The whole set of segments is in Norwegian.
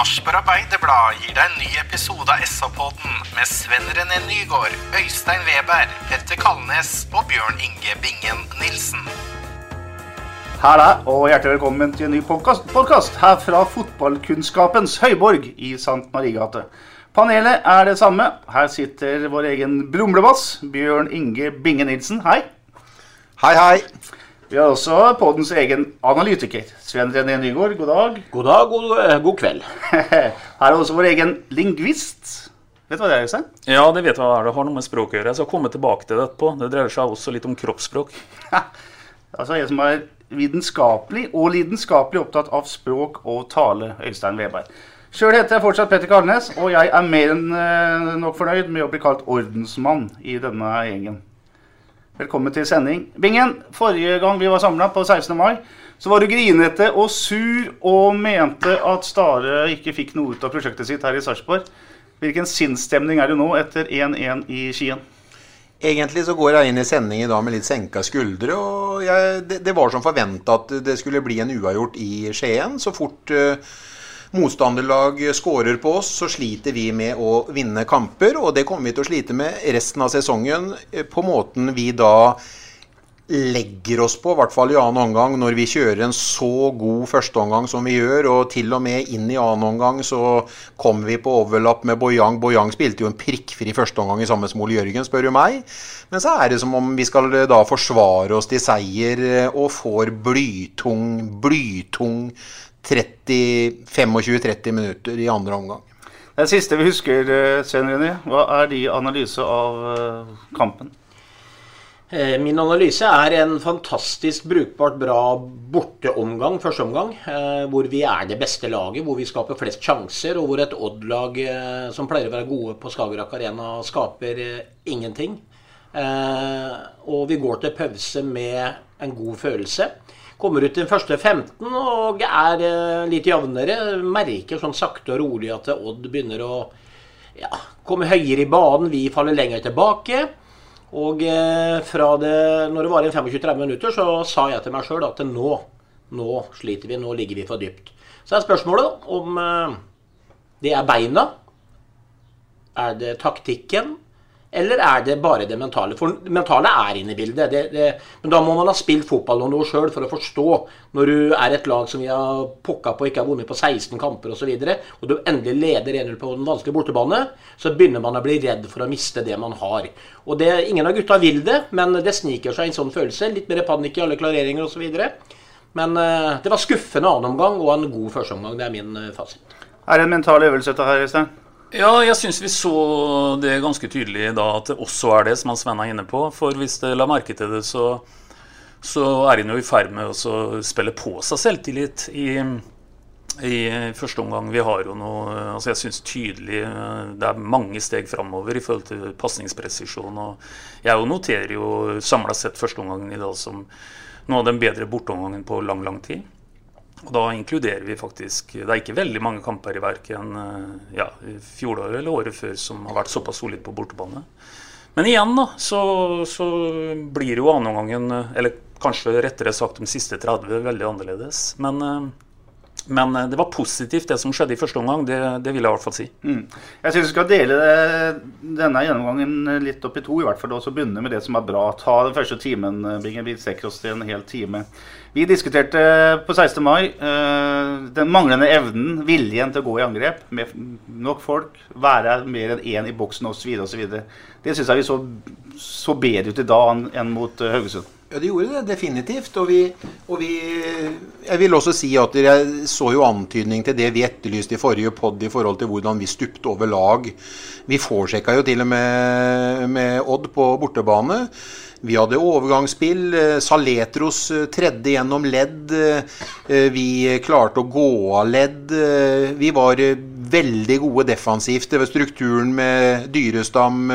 Sarpsborg Arbeiderblad gir deg en ny episode av SA-podden med Sven René Nygård, Øystein Weber, Petter Kalnes og Bjørn Inge Bingen Nilsen. Her er, og hjertelig velkommen til en ny podkast her fra fotballkunnskapens høyborg i St. Marigate. Panelet er det samme. Her sitter vår egen brumlebass, Bjørn Inge Binge Nilsen. Hei. Hei, hei. Vi har også poddens egen analytiker, Sven René Nygaard. God dag. God dag, god, eh, god kveld. Her er også vår egen lingvist. Vet du hva det er, Øystein? Ja, det vet jeg hva er. Det har noe med språk å gjøre. Jeg skal komme tilbake til det etterpå. Det dreier seg også litt om kroppsspråk. Altså jeg som er vitenskapelig og lidenskapelig opptatt av språk og tale, Øystein Weberg. Sjøl heter jeg fortsatt Petter Karlnes, og jeg er mer enn eh, nok fornøyd med å bli kalt ordensmann i denne gjengen. Velkommen til sending. Bingen, forrige gang vi var samla, på 16. mai, så var du grinete og sur og mente at Stare ikke fikk noe ut av prosjektet sitt her i Sarpsborg. Hvilken sinnsstemning er det nå etter 1-1 i Skien? Egentlig så går jeg inn i sending i dag med litt senka skuldre. og jeg, det, det var som forventa at det skulle bli en uavgjort i Skien. Så fort uh, motstanderlag skårer på oss, så sliter vi med å vinne kamper. Og det kommer vi til å slite med resten av sesongen eh, på måten vi da legger oss på, i hvert fall i annen omgang, når vi kjører en så god førsteomgang som vi gjør. Og til og med inn i annen omgang så kommer vi på overlapp med Boyang. Boyang spilte jo en prikkfri førsteomgang i samme smål, Jørgen, spør du meg. Men så er det som om vi skal da forsvare oss til seier og får blytung, blytung 25-30 minutter i andre omgang. Det siste vi husker, Svein Sven René, hva er din analyse av eh, kampen? Eh, Min analyse er en fantastisk brukbart bra borteomgang, første omgang. Hvor vi er det beste laget, hvor vi skaper flest sjanser, og hvor et Odd-lag som pleier å være gode på Skagerrak Arena, skaper ingenting. Og vi går til pause med en god følelse. Kommer ut den første 15 og er litt jevnere. Merker sånn sakte og rolig at Odd begynner å ja, komme høyere i banen. Vi faller lenger tilbake. Og eh, fra det, når det var igjen 25-30 minutter, så sa jeg til meg sjøl at nå, nå sliter vi, nå ligger vi for dypt. Så er spørsmålet om eh, det er beina, er det taktikken, eller er det bare det mentale? For det mentale er inne i bildet. Det, det, men da må man ha spilt fotball noe sjøl for å forstå. Når du er et lag som vi har pokka på ikke har vunnet på 16 kamper osv., og, så videre, og du endelig leder 1-0 på den vanskelige bortebane, så begynner man å bli redd for å miste det man har. Og det, Ingen av gutta vil det, men det sniker seg en sånn følelse. Litt mer panikk i alle klareringer osv. Men uh, det var skuffende annen omgang og en god førsteomgang. Det er min uh, fasit. Er det en mental øvelse dette her, Øystein? Ja, jeg syns vi så det ganske tydelig da at det også er det, som Sven er inne på. For hvis det la merke til det, så, så er han jo i ferd med å spille på seg selvtillit i, i første omgang. Vi har jo noe altså Jeg syns tydelig det er mange steg framover i forhold til pasningspresisjon. Og jeg noterer jo samla sett førsteomgangen i dag som noe av den bedre borteomgangen på lang, lang tid. Og da inkluderer vi faktisk Det er ikke veldig mange kamper i verken ja, fjoråret eller året før som har vært såpass solid på bortebane. Men igjen, da, så, så blir jo annenomgangen, eller kanskje rettere sagt de siste 30, veldig annerledes. Men, men det var positivt, det som skjedde i første omgang. Det, det vil jeg i hvert fall si. Mm. Jeg syns vi skal dele denne gjennomgangen litt opp i to, i hvert fall, og så begynne med det som er bra. Ta den første timen, Bingen. Vi strekker oss til en hel time. Vi diskuterte på 16. mai den manglende evnen, viljen til å gå i angrep med nok folk. Være mer enn én i boksen osv. osv. Det syns jeg vi så, så bedre ut i dag enn mot Haugesund. Ja, det gjorde det definitivt. Og, vi, og vi, Jeg vil også si at jeg så jo antydning til det vi etterlyste i forrige pod i forhold til hvordan vi stupte over lag. Vi forsjekka jo til og med med Odd på bortebane. Vi hadde overgangsspill. Saletros tredde gjennom ledd. Vi klarte å gå av ledd. Vi var veldig gode defensivt. Det var strukturen med Dyrestam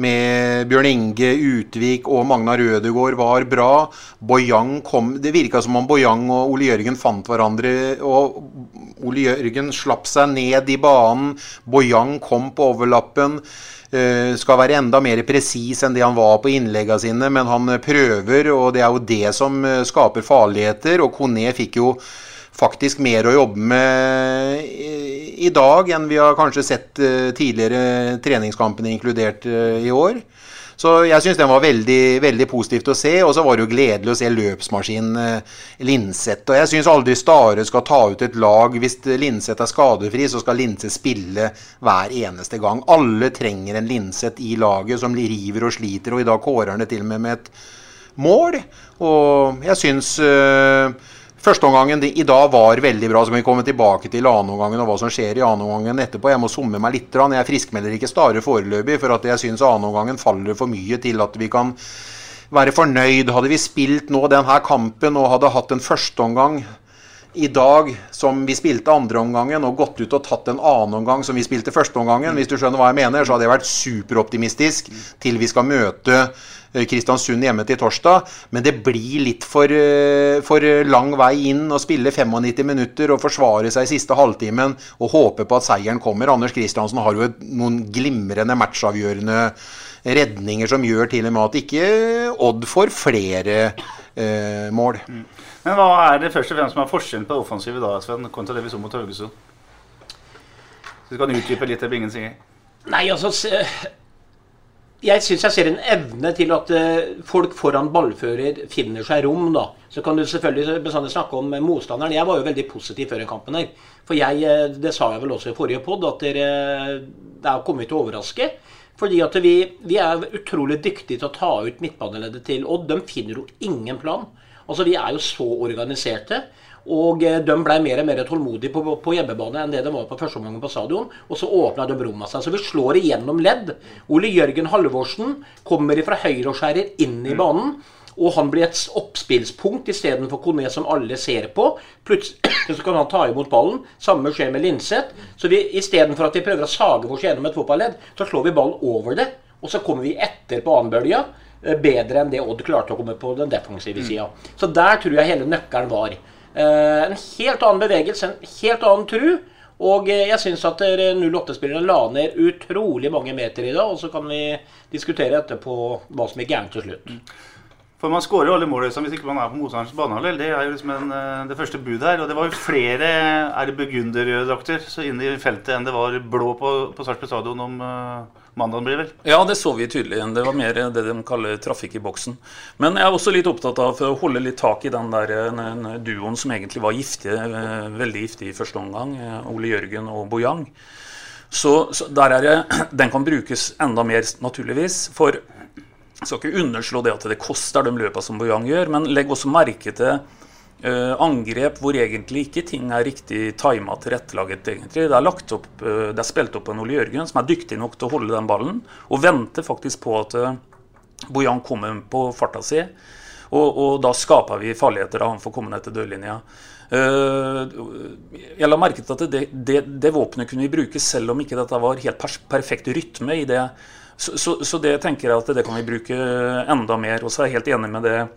med Bjørn Inge, Utvik og Magna Rødegård var bra. Boyang kom Det virka som om Boyang og Ole Jørgen fant hverandre. og Ole Jørgen slapp seg ned i banen. Boyang kom på overlappen. Uh, skal være enda mer presis enn det han var på innleggene sine, men han prøver, og det er jo det som skaper farligheter. Og Kone fikk jo faktisk mer å jobbe med i dag enn vi har kanskje sett tidligere treningskampene inkludert i år. Så jeg syns den var veldig, veldig positivt å se. Og så var det jo gledelig å se løpsmaskinen Linseth. Og jeg syns aldri Stare skal ta ut et lag. Hvis Linseth er skadefri, så skal Linseth spille hver eneste gang. Alle trenger en Linseth i laget som river og sliter, og i dag kårer han det til og med med et mål. Og jeg syns øh, Førsteomgangen i dag var veldig bra. Så kan vi komme tilbake til annenomgangen og hva som skjer i annenomgangen etterpå. Jeg må summe meg litt. Jeg friskmelder ikke Stare foreløpig, for at jeg syns annenomgangen faller for mye til at vi kan være fornøyd. Hadde vi spilt nå denne kampen og hadde hatt en førsteomgang i dag som vi spilte andreomgangen, og gått ut og tatt en annen omgang som vi spilte førsteomgangen, hvis du skjønner hva jeg mener, så hadde jeg vært superoptimistisk til vi skal møte Kristiansund hjemme til torsdag. Men det blir litt for, for, lang vei inn å spille 95 minutter og forsvare seg i siste halvtimen og håpe på at seieren kommer. Anders Kristiansen har jo noen glimrende matchavgjørende redninger som gjør til og med at ikke Odd får flere eh, mål. Mm. Men hva er det først og fremst som er forskjellen på offensivet da, Sven, kontra det vi så mot Haugesund? Så du kan utdype litt det Bingen sier. Nei, altså jeg syns jeg ser en evne til at uh, folk foran ballfører finner seg rom. da. Så kan du selvfølgelig snakke om motstanderen. Jeg var jo veldig positiv før kampen. her. For jeg, det sa jeg vel også i forrige pod, at dere, det er kommet til å overraske. Fordi at vi, vi, er utrolig dyktige til å ta ut midtbaneleddet til Odd. De finner jo ingen plan. Altså, Vi er jo så organiserte. Og de ble mer og mer tålmodige på, på hjemmebane enn det de var på første omgang på stadion. Og så åpna de romma seg. Så vi slår igjennom ledd. Ole Jørgen Halvorsen kommer fra høyre og skjærer inn i banen. Og han blir et oppspillspunkt istedenfor Kone, som alle ser på. Plutselig så kan han ta imot ballen. Samme skjer med Linseth. Så vi, istedenfor at vi prøver å sage oss gjennom et fotballedd, så slår vi ballen over det. Og så kommer vi etter på annen bølge. bedre enn det Odd klarte å komme på den defensive sida. Så der tror jeg hele nøkkelen var. En helt annen bevegelse, en helt annen tru. Og jeg syns at 08-spillerne la ned utrolig mange meter i dag. Og så kan vi diskutere etterpå hva som gikk gærent til slutt. For man skårer jo alle mål liksom, hvis ikke man er på motstanderens banehalvdel. Det er jo liksom en, det første budet her. Og det var jo flere er det burgunderdrakter inne i feltet enn det var blå på, på Sarpsborg stadion om uh, mandagen, blir vel? Ja, det så vi tydelig. Det var mer det de kaller trafikk i boksen. Men jeg er også litt opptatt av for å holde litt tak i den der den duoen som egentlig var giftige, veldig giftig i første omgang. Ole Jørgen og Bojang. Så, så det, den kan brukes enda mer, naturligvis. For jeg skal ikke underslå det at det koster de løpene som Bojang gjør, men legg også merke til uh, angrep hvor egentlig ikke ting er riktig tima tilrettelaget. egentlig. Det er, lagt opp, uh, det er spilt opp en Ole Jørgen som er dyktig nok til å holde den ballen, og venter faktisk på at uh, Bojan kommer på farta si. Og, og, da skaper vi farligheter da han får komme ned til dørlinja. Jeg la merke til at det, det, det våpenet kunne vi bruke selv om ikke dette var helt perfekt rytme i det så, så, så, det tenker jeg at det kan vi bruke enda mer. Og så er jeg helt enig med det eh,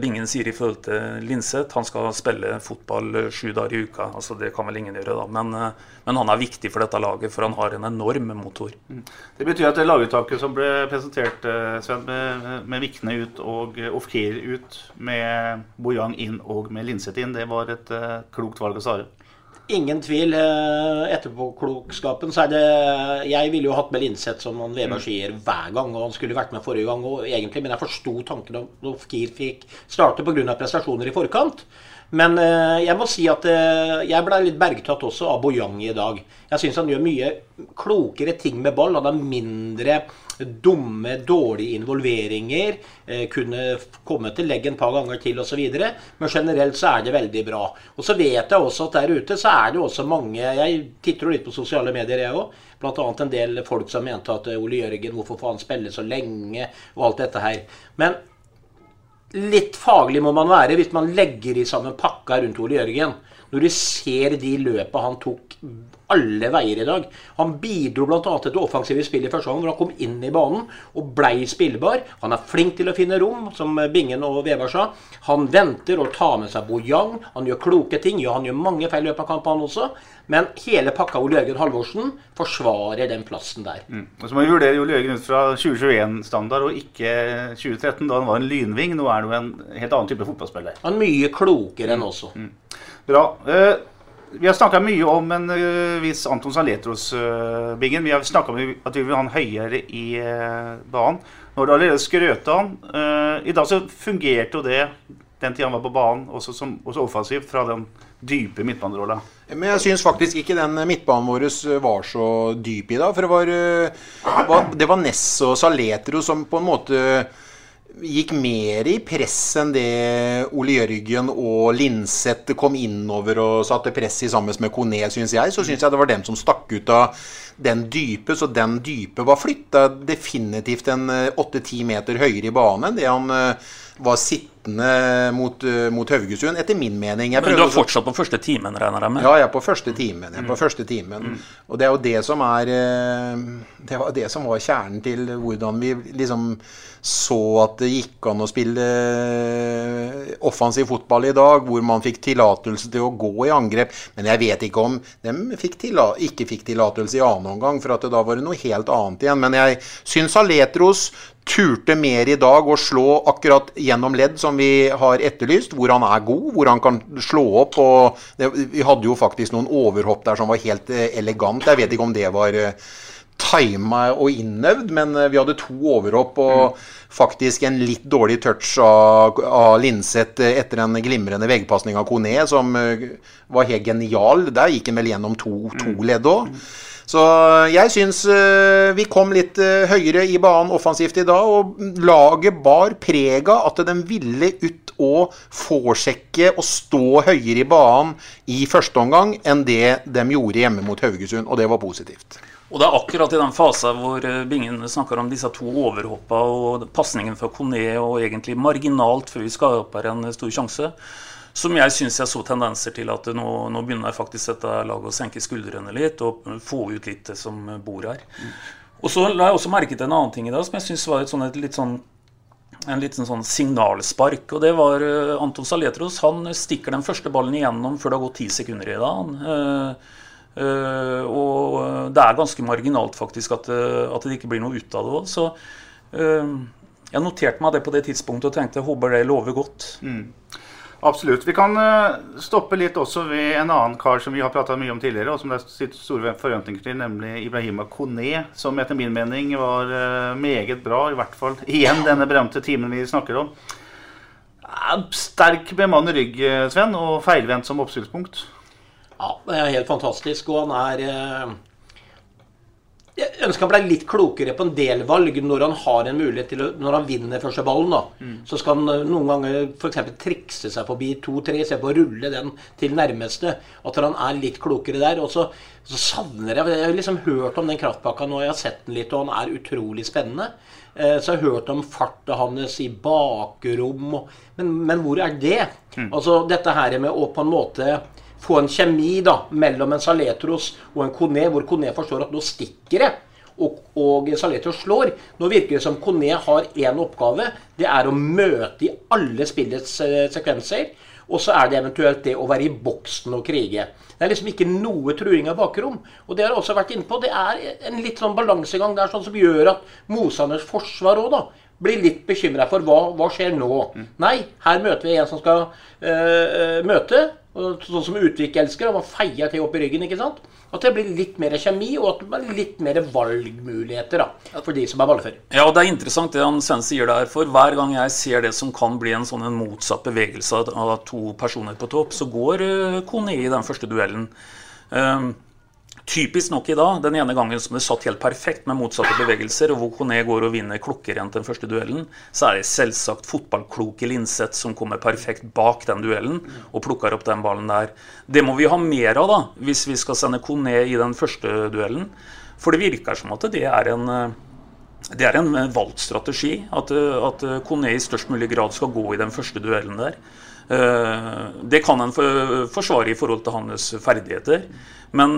Bingen sier i forhold til Linseth han skal spille fotball eh, sju dager i uka. altså Det kan vel ingen gjøre, da. Men, eh, men han er viktig for dette laget, for han har en enorm motor. Det betyr at det laguttaket som ble presentert, eh, Sven, med, med Vikne ut og eh, Ofkir ut, med Bojang inn og med Linseth inn, det var et eh, klokt valg å Sare. Ingen tvil. eh, Etterpåklokskapen så er det Jeg ville jo hatt med Linseth, som han Veberg sier, hver gang. Og han skulle vært med forrige gang òg, egentlig. Men jeg forsto tanken om at Kiel fikk starte pga. prestasjoner i forkant. Men eh, jeg må si at eh, jeg ble litt bergtatt også av Bojang i dag. Jeg syns han gjør mye klokere ting med ball. Han har mindre dumme, dårlige involveringer. Eh, kunne komme til legg en par ganger til osv. Men generelt så er det veldig bra. Og så vet jeg også at der ute så er det også mange Jeg titter jo litt på sosiale medier, jeg òg. Bl.a. en del folk som mente at Ole Jørgen, hvorfor får han spille så lenge? Og alt dette her. Men litt faglig må man være hvis man legger i sammen pakka rundt Ole Jørgen. Når du ser de løpa han tok alle veier i dag. Han bidro bl.a. til det offensive spillet i første gang, hvor han kom inn i banen og blei spillbar. Han er flink til å finne rom, som Bingen og Vevar sa. Han venter og tar med seg Bojang. Han gjør kloke ting. Ja, han gjør mange feil i løpet av kampen, han også. Men hele pakka Ole Jørgen Halvorsen forsvarer den plassen der. Mm. Og så må vi vurdere Ole Jørgen ut fra 2021-standard og ikke 2013, da han var en lynving. Nå er det jo en helt annen type fotballspiller. Han er mye klokere enn også. Bra. Eh, vi har snakka mye om en eh, viss Anton Saletros-bingen. vi har snakka om at vi vil ha han høyere i eh, banen. Nå har du allerede skrøta han. Eh, I dag så fungerte jo det den tida han var på banen, også, som, også offensivt, fra den dype midtbanerolla. Men jeg syns faktisk ikke den midtbanen vår var så dyp i dag. For det var, det var Ness og Saletro som på en måte gikk mer i press enn det Ole Jørgen og Linseth kom innover og satte press i sammen med Kone, syns jeg. Så syns jeg det var dem som stakk ut av den dype. Så den dype var flytta definitivt en åtte-ti meter høyere i banen enn det han eh, var sittende mot, eh, mot Haugesund, etter min mening. Men du er fortsatt på første timen, regner jeg med? ja, jeg er på første timen. Jeg er på første timen. Og det er jo det som er eh, Det var det som var kjernen til hvordan vi liksom så at det gikk an å spille eh, offensiv fotball i dag, hvor man fikk tillatelse til å gå i angrep. Men jeg vet ikke om de fikk ikke fikk tillatelse i annen omgang, for at det da var det noe helt annet igjen. Men jeg syns Aletros turte mer i dag å slå akkurat gjennom ledd, som vi har etterlyst, hvor han er god, hvor han kan slå opp. og det, Vi hadde jo faktisk noen overhopp der som var helt eh, elegant. Jeg vet ikke om det var eh, tima og innøvd, men eh, vi hadde to overhopp og faktisk en litt dårlig touch av, av Linseth etter en glimrende veggpasning av Kone, som var helt genial. Der gikk han vel gjennom to, to ledd òg. Så jeg syns eh, vi kom litt eh, høyere i banen offensivt i dag, og laget bar preg av at de ville ut og forsjekke og stå høyere i banen i første omgang enn det de gjorde hjemme mot Haugesund, og det var positivt. Og det er akkurat i den fasen hvor eh, Bingen snakker om disse to overhoppa og pasningen fra Kone og egentlig marginalt før vi skaper en stor sjanse, som jeg syns jeg så tendenser til at nå, nå begynner faktisk dette laget å senke skuldrene litt og få ut litt det som bor her. Og så la jeg også merke til en annen ting i dag som jeg syns var et, sånn, et litt sånn en liten sånn signalspark. Og det var eh, Anton Saletros. Han stikker den første ballen igjennom før det har gått ti sekunder i dag. Han, eh, eh, og det er ganske marginalt faktisk at, at det ikke blir noe ut av det òg. Så eh, jeg noterte meg det på det tidspunktet og tenkte jeg håper det lover godt. Absolutt. Vi kan eh, stoppe litt også ved en annen kar som vi har prata mye om tidligere, og som det er store forventninger til, nemlig Ibrahima Kone, som etter min mening var eh, meget bra, i hvert fall igjen denne berømte timen vi snakker om. Sterk med mann i rygg, eh, Sven, og feilvendt som oppstillingspunkt. Ja, det er helt fantastisk. Og han er Jeg ønsker han ble litt klokere på en del valg når han har en mulighet til å Når han vinner første ballen, da. Så skal han eh, noen ganger f.eks. trikse seg forbi to-tre, se på å rulle den til nærmeste. At han er litt klokere der. Og så, så savner jeg Jeg har liksom hørt om den kraftpakka nå, jeg har sett den litt, og han er utrolig spennende. Eh, Så jeg har hørt om farta hans i bakrom, men, men hvor er det? Altså dette her med å på en måte få en kjemi da, mellom en Saletros og en Kone, hvor Kone forstår at nå stikker det. og, og Saletros slår. Nå virker det som Kone har én oppgave. Det er å møte i alle spillets eh, sekvenser. Og så er det eventuelt det å være i boksen og krige. Det er liksom ikke noe truing av bakrom. Og det har jeg også vært inne på. Det er en litt sånn balansegang der sånn som gjør at motstanders forsvar òg, da blir litt bekymra for hva, hva skjer nå. Nei, her møter vi en som skal øh, møte. Sånn som Utvik elsker, man feier til opp i ryggen. ikke sant? At det blir litt mer kjemi, og at det blir litt mer valgmuligheter da, for de som er valgfører. Ja, og Det er interessant det han Sven sier der. For hver gang jeg ser det som kan bli en sånn en motsatt bevegelse av- av to personer på topp, så går uh, Kone i den første duellen. Um, Typisk nok i dag, den ene gangen som det satt helt perfekt med motsatte bevegelser, og hvor Kone går og vinner klokkerent den første duellen, så er det selvsagt fotballkloke Linseth som kommer perfekt bak den duellen og plukker opp den ballen der. Det må vi ha mer av da, hvis vi skal sende Kone i den første duellen. For det virker som at det er en eh, det er en eh, valgt strategi at, eh, at Kone i størst mulig grad skal gå i den første duellen der. Det kan en forsvare i forhold til hans ferdigheter, men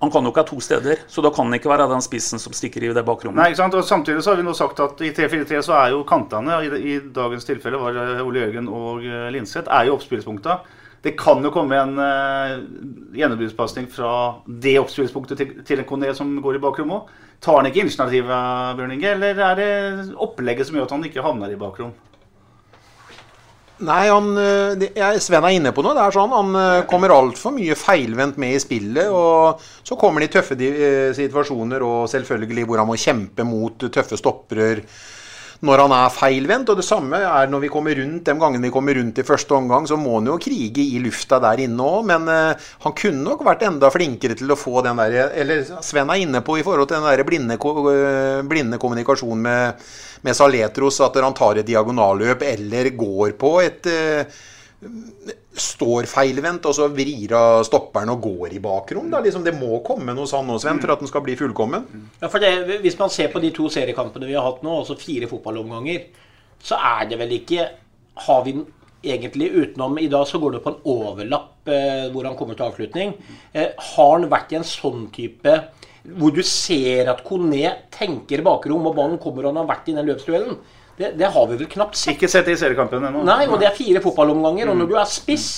han kan jo ikke ha to steder, så da kan han ikke være den spissen som stikker i det bakrommet. Nei, ikke sant? Og Samtidig så har vi nå sagt at i 3-4-3 så er jo kantene, i, i dagens tilfelle var Ole Jørgen og eh, Linseth, er jo oppspillspunkta. Det kan jo komme en uh, gjennombruddspasning fra det oppspillspunktet til, til en Kone som går i bakrom òg. Tar han ikke initiativet, Bjørn Inge, eller er det opplegget som gjør at han ikke havner i bakrom? Nei, han, eh, jeg, Sven er inne på noe. Det er sånn, Han eh, kommer altfor mye feilvendt med i spillet. og Så kommer de tøffe eh, situasjoner og selvfølgelig hvor han må kjempe mot tøffe stoppere når han er feilvendt. Og det samme er når vi kommer rundt de gangene vi kommer rundt i første omgang, så må han jo krige i lufta der inne òg. Men eh, han kunne nok vært enda flinkere til å få den der Eller Sven er inne på i forhold til den der blinde, eh, blinde kommunikasjonen med, med Saletros, at han tar et diagonalløp eller går på et eh, står feilvendt, og så vrir av stopperen og går i bakrom. Liksom, det må komme noe sånn nå, Sven, for at den skal bli fullkommen. Ja, for det, Hvis man ser på de to seriekampene vi har hatt nå, altså fire fotballomganger, så er det vel ikke Har vi den egentlig utenom I dag så går det på en overlapp eh, hvor han kommer til avslutning. Eh, har han vært i en sånn type hvor du ser at Kone tenker bakrom, og ballen kommer og han har vært i den løpsduellen? Det, det har vi vel knapt sett. Ikke sett det i seriekampen ennå. Nei, og det er fire fotballomganger. Og når du er spiss,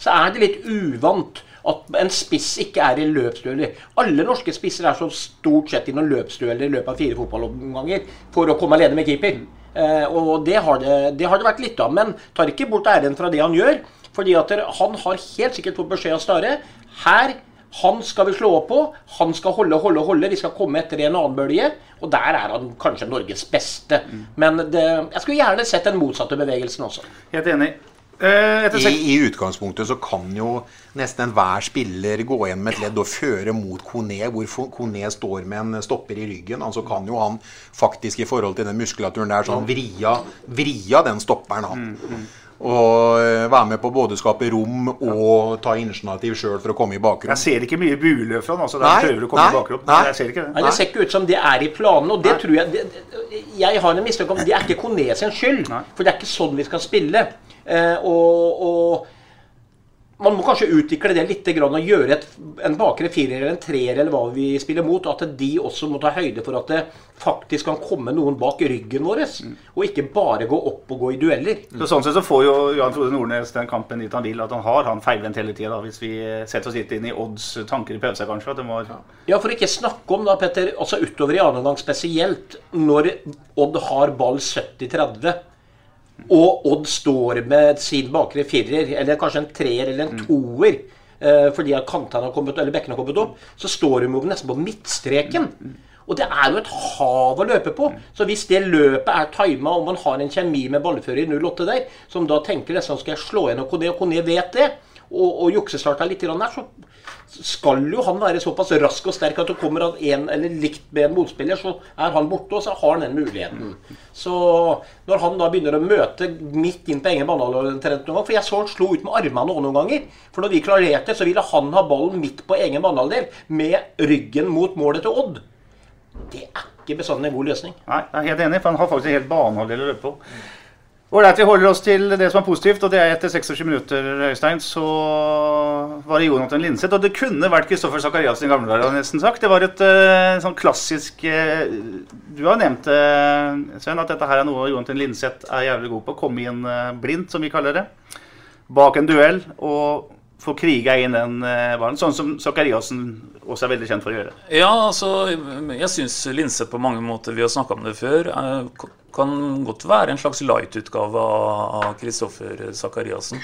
så er det litt uvant at en spiss ikke er i løpsdueller. Alle norske spisser er så stort sett i noen løpsdueller i løpet av fire fotballomganger for å komme alene med keeper. Eh, og det har det, det har det vært litt av. Men tar ikke bort æren fra det han gjør. fordi at han har helt sikkert fått beskjed av Stare. Her han skal vi slå opp på. Han skal holde, holde, holde. Vi skal komme etter en annen bølge. Og der er han kanskje Norges beste. Men det, jeg skulle gjerne sett den motsatte bevegelsen også. Helt enig. Eh, etter I, I utgangspunktet så kan jo nesten enhver spiller gå igjen med et ledd og føre mot Kone, hvor Kone står med en stopper i ryggen. Altså kan jo han faktisk i forhold til den muskulaturen der sånn vria, vria den stopperen han. Og eh, være med på både å skape rom og ta initiativ sjøl for å komme i bakrom. Jeg ser ikke mye buløp fra han. Altså, Nei, prøver å komme nei, i bakrom. nei. Jeg ser ikke det. Nei, Det ser ikke ut som det er i planene. Og det tror jeg det, Jeg har en mistanke om det er ikke Kone sin skyld. For det er ikke sånn vi skal spille. Eh, og, og man må kanskje utvikle det litt grann, og gjøre et, en bakre firer eller en treer eller hva vi spiller mot. At de også må ta høyde for at det faktisk kan komme noen bak ryggen vår. Og ikke bare gå opp og gå i dueller. Så sånn sett så får jo Jan Frode Nordnes den kampen dit han vil. At han har han feilvendt hele tida. Hvis vi setter oss litt inn i Odds tanker i pause, kanskje. Må Ja, for ikke snakke om da, Petter, altså utover i annen omgang spesielt, når Odd har ball 70-30, og Odd står med sin bakre firer, eller kanskje en treer eller en toer, eh, fordi kantene har kommet, eller bekkene har kommet opp, så står de jo nesten på midtstreken. Og det er jo et hav å løpe på. Så hvis det løpet er tima, og man har en kjemi med ballfører i 08 der, som da tenker nesten skal jeg slå igjen og Kone, og Kone vet det, og, og juksestarta litt der, så skal jo han være såpass rask og sterk at du kommer av en eller likt med en motspiller, så er han borte, og så har han den muligheten. Så når han da begynner å møte midt inn på egen banehalvdel noen gang For jeg så han slo ut med armene også noen ganger. For når vi klarerte, så ville han ha ballen midt på egen banehalvdel med ryggen mot målet til Odd. Det er ikke bestandig en god løsning. Nei, jeg er helt enig, for han har faktisk en helt banehalvdel å løpe på. Ålreit, vi holder oss til det som er positivt, og det er etter 26 minutter, Øystein, så var det Jonathan Linseth. Og det kunne vært Kristoffer Sakariassen i gamle dager, nesten sagt. Det var et uh, sånn klassisk uh, Du har nevnt uh, Sven, at dette her er noe Jonathan Linseth er jævlig god på. Komme inn blindt, som vi kaller det. Bak en duell. og få kriga inn den ballen, sånn som Sakariassen også er veldig kjent for å gjøre. Ja, altså, jeg syns Linseth på mange måter, vi har snakka om det før, kan godt være en slags light-utgave av Kristoffer Sakariassen.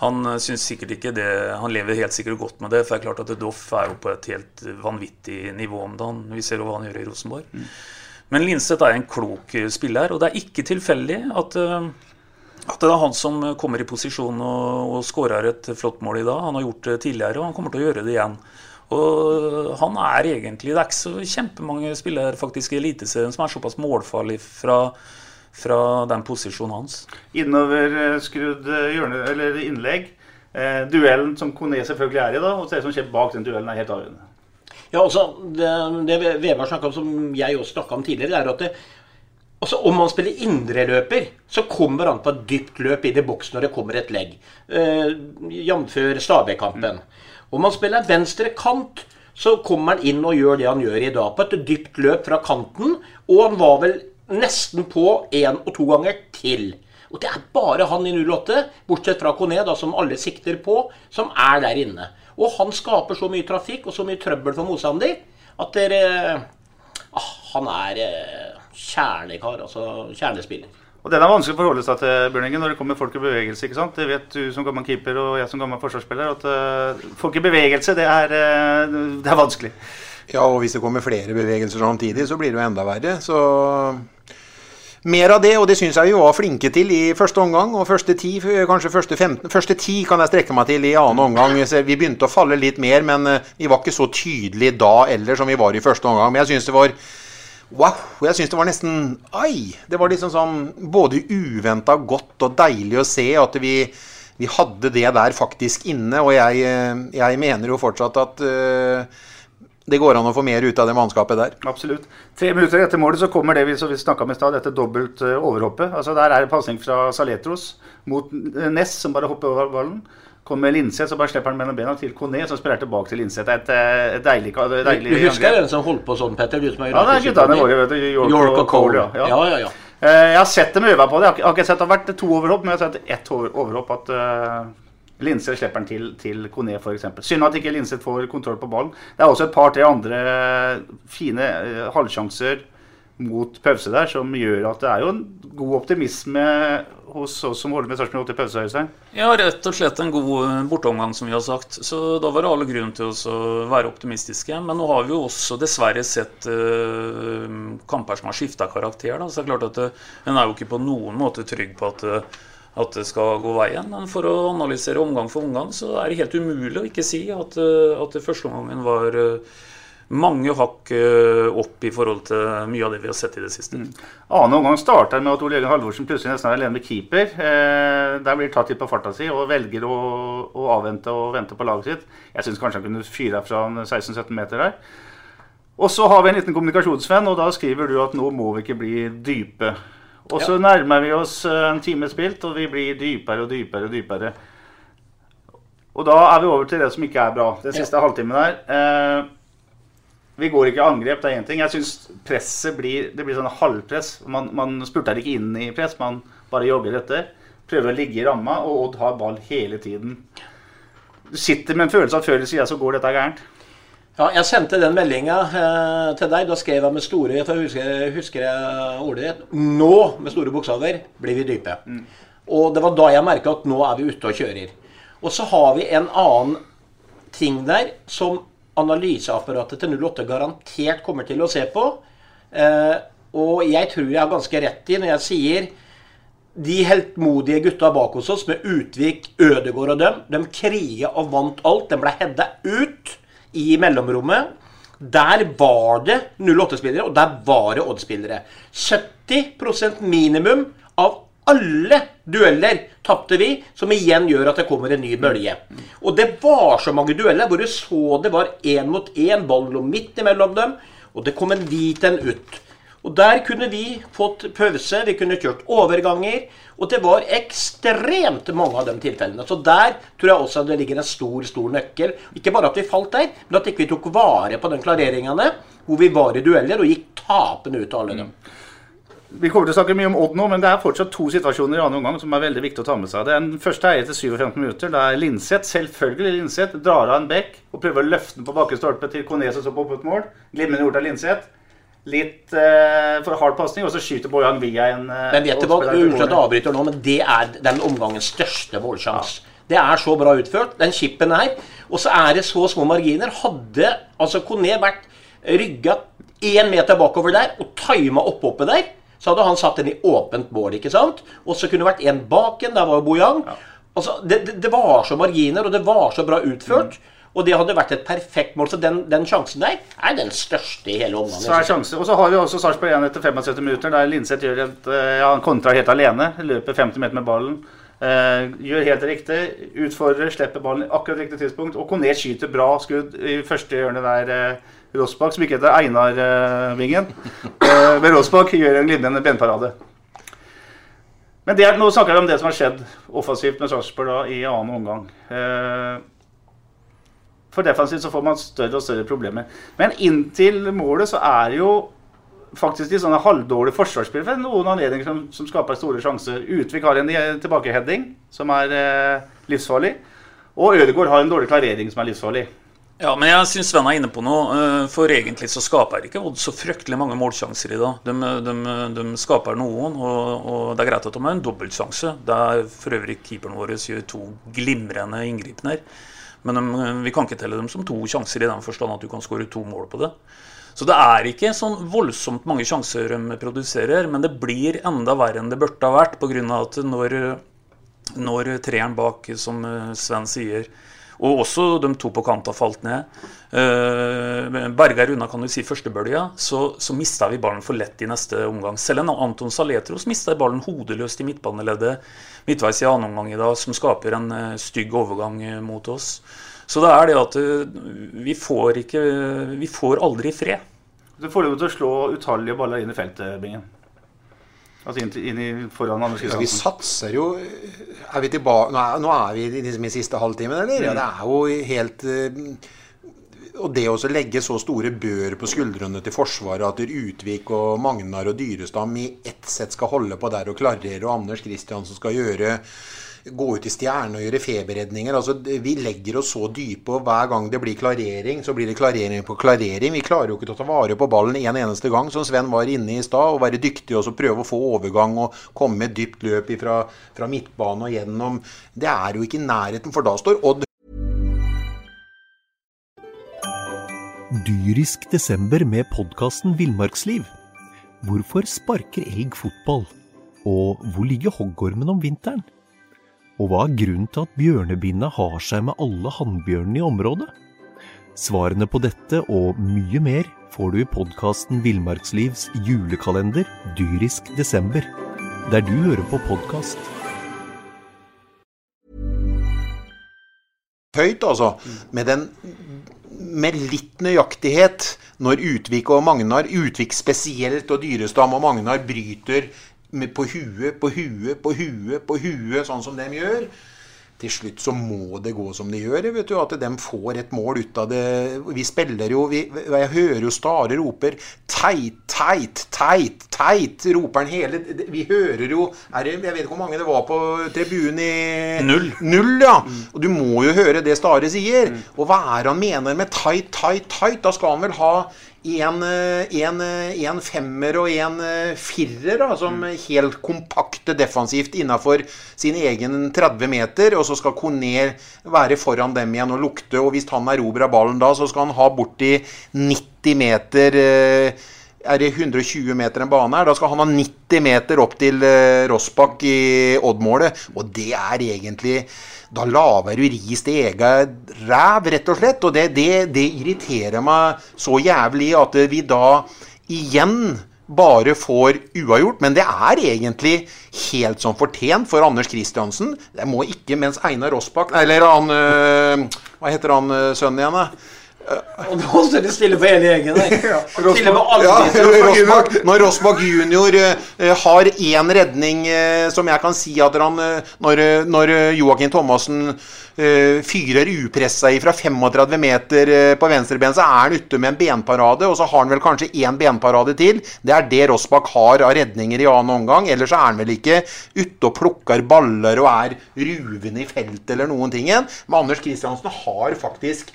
Han synes syns sikkert ikke det Han lever helt sikkert godt med det. For det er klart at Doff er jo på et helt vanvittig nivå om dagen. Vi ser jo hva han gjør i Rosenborg. Mm. Men Linseth er en klok eh, spiller, og det er ikke tilfeldig at, eh, at det er han som kommer i posisjon og, og skårer et flott mål i dag. Han har gjort det tidligere, og han kommer til å gjøre det igjen. Og han er egentlig Det er ikke så kjempemange spillere faktisk i Eliteserien som er såpass målfarlig fra, fra den posisjonen hans. Innoverskrudd eh, innlegg. Eh, duellen som Kone selvfølgelig er i, da, og det som skjer bak den duellen, er helt avgjørende. Ja, altså, Det, det Vebjørn snakka om, som jeg også snakka om tidligere, er at det, altså, om man spiller indreløper, så kommer han på et dypt løp inn i boksen når det kommer et legg. Eh, Jf. Stabæk-kampen. Mm. Om han spiller venstre kant, så kommer han inn og gjør det han gjør i dag. På et dypt løp fra kanten. Og han var vel nesten på én og to ganger til. Og det er bare han i 08, bortsett fra Kone, da, som alle sikter på, som er der inne. Og han skaper så mye trafikk og så mye trøbbel for motstander at dere ah, Han er eh, kjernekar, altså kjernespiller. Og Den er vanskelig å forholde seg til Bjørningen, når det kommer folk i bevegelse. ikke sant? Det vet du som gammel keeper og jeg som gammel forsvarsspiller, at uh, folk i bevegelse, det er, uh, det er, vanskelig. Ja, og hvis det kommer flere bevegelser samtidig, så blir det jo enda verre. Så mer av det, og det syns jeg vi var flinke til i første omgang. Og første ti, kanskje første 15 Første ti kan jeg strekke meg til i annen omgang. Vi begynte å falle litt mer, men eh, vi var ikke så tydelige da eller som vi var i første omgang. Men jeg syns det var Wow! Jeg syns det var nesten Ai! Det var liksom sånn både uventa godt og deilig å se at vi, vi hadde det der faktisk inne. Og jeg, jeg mener jo fortsatt at uh, det går an å få mer ut av det mannskapet der. Absolutt. Tre minutter etter målet så kommer det vi, vi snakka om i stad, dette dobbelt uh, overhoppet. Altså Der er det pasning fra Saletros mot Ness, som bare hopper over ballen. Kommer Linseth, så bare slipper han mellom bena til Kone, som spiller tilbake til Linseth. Et, er et deilig, deilig Du husker den som holdt på sånn, Petter? Du som er ja, det er guttene våre. vet du, York, York og Cole. Ja. Ja, ja, ja. Uh, jeg har sett dem øve på det. Jeg har ikke sett det har vært to overhopp, men jeg har sett ett overhopp. at uh, Linseth slipper den til, til Kone f.eks. Synd at ikke Linseth får kontroll på ballen. Det er også et par-tre andre fine halvsjanser mot pause der, som gjør at det er jo en god optimisme hos oss som holder med Sarpsborg 80 pause. Øystein. Ja, rett og slett en god eh, borteomgang, som vi har sagt. Så da var det alle grunn til å være optimistiske. Men nå har vi jo også dessverre sett uh, kamper som har skifta karakter. Da. Så det er klart at uh, en er jo ikke på noen måte trygg på at uh, at det skal gå veien. Men for å analysere omgang for omgang, så er det helt umulig å ikke si at, at det første uh, var mange hakk eh, opp i forhold til mye av det vi har sett i det siste. Mm. Annen omgang starter med at Ole Jørgen Halvorsen plutselig nesten er alene med keeper. Eh, der blir tatt litt på farta si og velger å, å, avvente og vente på laget sitt. Jeg syns kanskje han kunne fyre fra 16-17 meter der. Og så har vi en liten kommunikasjonsvenn, og da skriver du at nå må vi ikke bli dype. Og så ja. nærmer vi oss eh, en time spilt, og vi blir dypere og dypere og dypere. Og da er vi over til det som ikke er bra. Den siste ja. halvtimen der. Eh, vi går ikke i angrep, det er én ting. Jeg syns presset blir det blir sånn halvpress. Man, man spurter ikke inn i press, man bare jogger etter. Prøver å ligge i ramma, og Odd har ball hele tiden. Du sitter med en følelse av før eller siden så går dette gærent. Ja, jeg sendte den meldinga eh, til deg. Da skrev jeg med store jeg husker, husker jeg ordet Nå, med store bokstaver, blir vi dype. Mm. Og det var da jeg merka at nå er vi ute og kjører. Og så har vi en annen ting der som analyseapparatet til 08 garantert kommer til å se på. Eh, og jeg tror jeg har ganske rett i når jeg sier de heltmodige gutta bak hos oss, med Utvik, Ødegård og dem, de kriga og vant alt. De ble hedda ut i mellomrommet. Der var det 08-spillere, og der var det Odd-spillere. 70 minimum av alle dueller tapte vi, som igjen gjør at det kommer en ny bølge. Og det var så mange dueller hvor du så det var én mot én, ballen lå midt imellom dem, og det kom en hvit en ut. Og Der kunne vi fått pause, vi kunne kjørt overganger. Og det var ekstremt mange av de tilfellene. Så der tror jeg også det ligger en stor stor nøkkel. Ikke bare at vi falt der, men at ikke vi tok vare på de klareringene hvor vi var i dueller og gikk tapende ut av alle dem. Vi kommer til å snakke mye om Odd nå, men det er fortsatt to situasjoner i annen omgang som er veldig viktig å ta med seg. Den første er etter 57 minutter. Der Linseth, selvfølgelig Linseth, drar av en bekk og prøver å løfte den på bakkestolpe til Cornes som på åpent mål. Glimrende gjort av Linseth. Litt eh, for hard pasning, og så skyter Bojan via en eh, Men vet du hva, unnskyld avbryter nå, men det er den omgangens største målsjanse. Det er så bra utført, den chipen her. Og så er det så små marginer. Hadde altså Kone vært rygga én meter bakover der og tima oppå der, så hadde han satt den i åpent mål. ikke sant? Og så kunne det vært en bak en. Der var jo Bojang. Altså, det, det, det var så marginer, og det var så bra utført. Og det hadde vært et perfekt mål. Så den, den sjansen der er den største i hele omgangen. Så er sjanse. Og så har vi også Sarpsborg 1 etter 75 minutter, der Linseth gjør et eh, ja, Han kontrer helt alene. Løper 50 meter med ballen. Eh, gjør helt riktig. Utfordrer, slipper ballen i akkurat riktig tidspunkt. Og Kone skyter bra skudd i første hjørne der. Eh, Rossbakk, som ikke heter Einar-vingen, ved men Rossbakk gjør en glimrende benparade. Men det er, nå snakker jeg om det som har skjedd offensivt med Sarpsborg i annen omgang. Eh, for defensivt så får man større og større problemer. Men inntil målet så er jo faktisk de sånne halvdårlige forsvarsspillere for noen anledninger som, som, skaper store sjanser. Utvik har en tilbakeheading som er eh, livsfarlig. Og Ødegaard har en dårlig klarering som er livsfarlig. Ja, men jeg syns Sven er inne på noe. eh, For egentlig så skaper ikke Odd så fryktelig mange målsjanser i dag. De, de, de skaper noen, og, og, det er greit at de har en dobbeltsjanse. Der for øvrig keeperen vår gjør to glimrende inngripener. Men de, vi kan ikke telle dem som to sjanser i den forstand at du kan skåre to mål på det. Så det er ikke sånn voldsomt mange sjanser de produserer, men det blir enda verre enn det burde ha vært, pga. at når, når treeren bak, som Sven sier, og også de to på kant har falt ned. Uh, Berger unna kan du si førstebølga, så, så mista vi ballen for lett i neste omgang. Selv en Anton Saletros mista ballen hodeløst i midtbaneleddet midtveis i annen omgang i dag, som skaper en uh, stygg overgang uh, mot oss. Så det er det at vi får ikke Vi får aldri fred. Du får lov til å slå utallige baller inn i feltet, Bingen. Altså inn, inn i, foran Anders Ja, vi satser jo er vi tilbake, nå, er, nå er vi liksom i siste halvtimen, eller? Ja, det er jo helt og det å legge så store bør på skuldrene til Forsvaret at Utvik og Magnar og Dyrestam i ett sett skal holde på der og klarere, og Anders Kristiansen skal gjøre gå ut i stjerne og gjøre feberredninger. Altså, vi legger oss så dype, og hver gang det blir klarering, så blir det klarering på klarering. Vi klarer jo ikke å ta vare på ballen en eneste gang, som Sven var inne i stad. Og være dyktig og prøve å få overgang og komme med dypt løp fra, fra midtbane og gjennom. Det er jo ikke i nærheten, for da står Odd Dyrisk desember med podkasten Villmarksliv. Hvorfor sparker elg fotball? Og hvor ligger hoggormen om vinteren? Og hva er grunnen til at bjørnebinna har seg med alle hannbjørnene i området? Svarene på dette og mye mer får du i podkasten Villmarkslivs julekalender Dyrisk desember, der du hører på podkast. høyt, altså. Med, den, med litt nøyaktighet når Utvik og Magnar, Utvik spesielt og Dyrestam og Magnar bryter med, på huet, på huet, på huet, på huet, sånn som de gjør. Til slutt så må det gå som det gjør, vet du, at de får et mål ut av det. Vi spiller jo vi, Jeg hører jo Stare roper 'teit, teit, teit', teit, roper han hele Vi hører jo det, Jeg vet ikke hvor mange det var på tribunen i Null. Null, ja. Og du må jo høre det Stare sier. Og hva er han mener med 'tight, tight, tight'? Da skal han vel ha en, en, en femmer og en firer, da, som helt kompakte defensivt innafor sin egen 30 meter. Og så skal Koner være foran dem igjen og lukte. Og hvis han erobrer ballen da, så skal han ha borti 90 meter er det 120 meter en bane her? Da skal han ha 90 meter opp til Rossbakk i Odd-målet. Og det er egentlig Da lager du ris til egen ræv, rett og slett. Og det, det, det irriterer meg så jævlig at vi da igjen bare får uavgjort. Men det er egentlig helt som fortjent for Anders Kristiansen. Det må ikke, mens Einar Rossbakk Eller han Hva heter han sønnen igjen, da? Og nå står det stille på hele gjengen. Ja, når Rossbakk junior eh, har én redning eh, som jeg kan si at han eh, Når, eh, når eh, Joakim Thomassen eh, fyrer upressa fra 35 meter på venstreben, så er han ute med en benparade, og så har han vel kanskje én benparade til. Det er det Rossbakk har av redninger i annen omgang. Ellers så er han vel ikke ute og plukker baller og er ruvende i feltet eller noen ting igjen. Men Anders Kristiansen har faktisk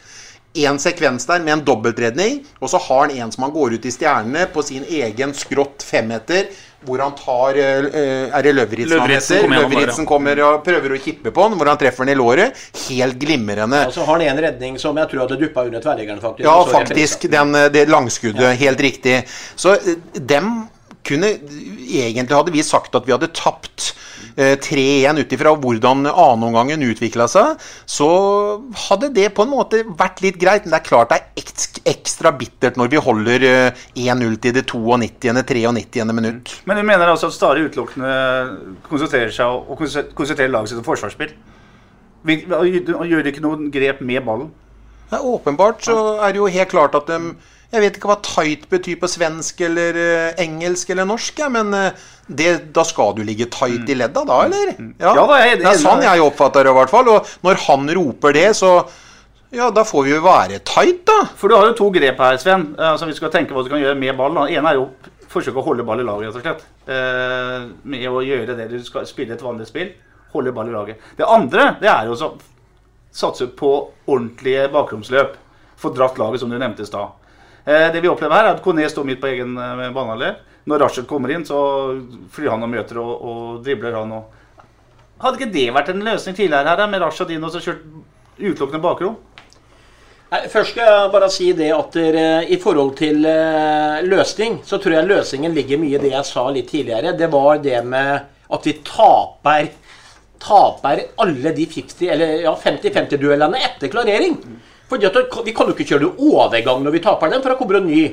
en sekvens der med en dobbeltredning, og så har han en som han går ut i stjernene på sin egen skrått femmeter, hvor han tar eh, Er det Løvritz han heter? Løvritzen kommer og prøver å kippe på den, hvor han treffer den i låret. Helt glimrende. Og så har han en redning som jeg tror hadde duppa under tverrliggeren, faktisk. Ja, faktisk. Den, eh, det langskuddet. Helt riktig. Så eh, dem kunne Egentlig hadde vi sagt at vi hadde tapt 3-1 ut ifra hvordan annenomgangen utvikla seg. Så hadde det på en måte vært litt greit. Men det er klart det er ekstra bittert når vi holder eh, 1-0 til det 92. 93. minutt. Men du mener altså at Stare utelukkende konsentrerer seg og konse- konsentrerer laget sitt om forsvarsspill? Gjør gjør ikke noen grep med ballen? Ja, åpenbart så er det jo helt klart at de Jeg vet ikke hva tight betyr på svensk eller eh, engelsk eller norsk, ja, men eh, det, da skal du ligge tight i ledda, da, eller? Ja, da er jeg det er sånn jeg oppfatter det, i hvert fall. Og når han roper det, så Ja, da får vi jo være tight, da. For du har jo to grep her, Sven. eh, som vi skal tenke hva du kan gjøre med ballen. Det ene er jo forsøke å holde ball i laget, rett og slett. Eh, med å gjøre det du skal spille et vanlig spill. Holde ball i laget. Det andre det er jo å satse på ordentlige bakromsløp. Få dratt laget, som du nevnte i stad. Eh, det vi opplever her, er at Kone står midt på egen eh, banehalvdel. Når Rashid kommer inn, så flyr han og møter og, og dribler han. Og... Hadde ikke det vært en løsning tidligere her, med Rashid inn og så kjørt utelukkende bakrom? Først skal jeg bare si det at der, i forhold til eh, løsning, så tror jeg løsningen ligger mye i det jeg sa litt tidligere. Det var det med at vi taper, taper alle de 50-50-duellene ja, etter klarering. Fordi at Vi kan jo ikke kjøre overgang når vi taper den, for da kommer det en ny.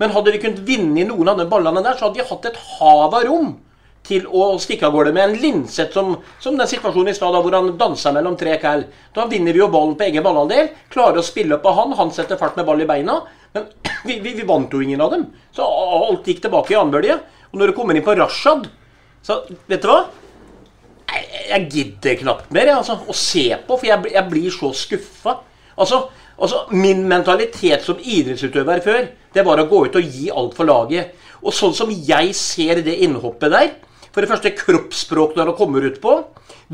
Men hadde vi kunnet vinne i noen av de ballene der, så hadde vi hatt et hav av rom til å stikke av gårde med en Linseth som, som den situasjonen i stad hvor han dansa mellom tre kall. Da vinner vi jo ballen på egen ballandel. Klarer å spille opp av han. Han setter fart med ball i beina. Men vi, vi, vi vant jo ingen av dem. Så alt gikk tilbake i annenbølge. Og når du kommer inn på Rashad Så vet du hva? Jeg, jeg gidder knapt mer jeg, altså, å se på, for jeg, jeg blir så skuffa. Altså, altså, min mentalitet som idrettsutøver før, det var å gå ut og gi alt for laget. Og sånn som jeg ser det innhoppet der For det første kroppsspråk når han kommer ut på.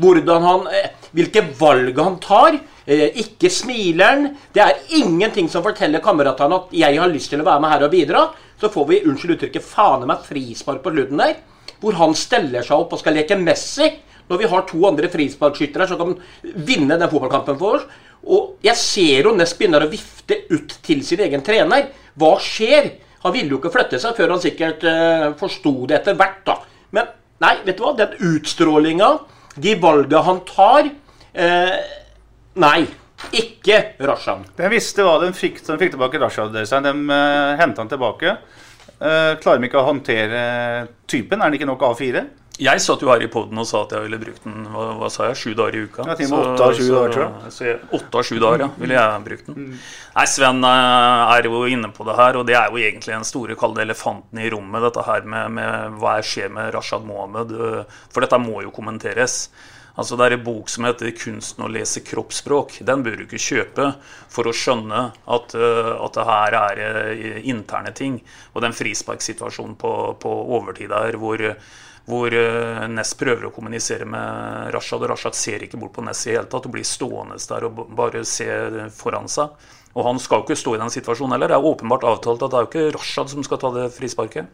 Han, eh, hvilke valg han tar. Eh, ikke smiler han. Det er ingenting som forteller kameratene at 'jeg har lyst til å være med her og bidra'. Så får vi unnskyld uttrykket faen meg frispark på slutten der. Hvor han steller seg opp og skal leke Messi. Når vi har to andre frisparkskyttere som kan vinne den fotballkampen for oss. Og jeg ser jo Ness begynner å vifte ut til sin egen trener. Hva skjer? Han ville jo ikke flytte seg før han sikkert eh, forsto det etter hvert. da. Men nei, vet du hva? Den utstrålinga, de valga han tar eh, Nei, ikke Rashan. De visste hva de fikk, de fikk tilbake Rashan. De uh, henta han tilbake. Eh, klarer de ikke å håndtere typen? Er han ikke nok A4? Jeg satt jo her i poden og sa at jeg ville brukt den hva, hva sa jeg, sju dager i uka. Til åtte av sju dager, tror jeg. Så åtte av sju dager, ja, ville jeg brukt den. Nei, Sven eh, er jo inne på det her, og det er jo egentlig den store kalde elefanten i rommet, dette her med, med hva skjer med Rashad Mohammed. eh, For dette må jo kommenteres. Altså Det er en bok som heter 'Kunsten å lese kroppsspråk'. Den bør du ikke kjøpe for å skjønne at, eh, at det her er interne ting. Og den frisparksituasjonen på, på overtid der hvor, hvor eh, Ness prøver å kommunisere med Rashad, og Rashad ser ikke bort på Ness i hele tatt og blir stående der og bare se foran seg. Og han skal jo ikke stå i den situasjonen heller. Det er åpenbart avtalt at det er jo ikke Rashad som skal ta det frisparket.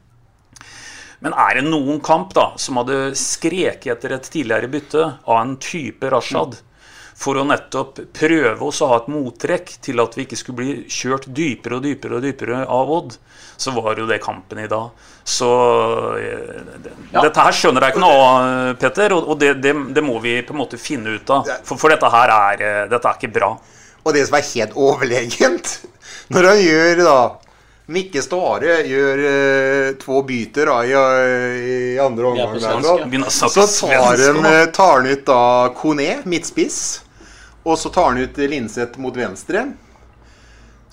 Men er det noen kamp da som hadde skreket etter et tidligere bytte av en type Rashad, for å nettopp prøve oss å ha et mottrekk til at vi ikke skulle bli kjørt dypere og dypere og dypere av Odd, så var jo det kampen i dag. Så det, ja. dette her skjønner jeg ikke noe av, Petter, og, og det, det, det må vi på en måte finne ut av. For, for dette her er, eh, dette er ikke bra. Og det som er helt overlegent, når han gjør da Mikke Stare gjør uh, to byter da, i, i andre omgang. ja. Så eh, tar han ut da Kone, midtspiss. Og så tar han ut Linseth mot venstre.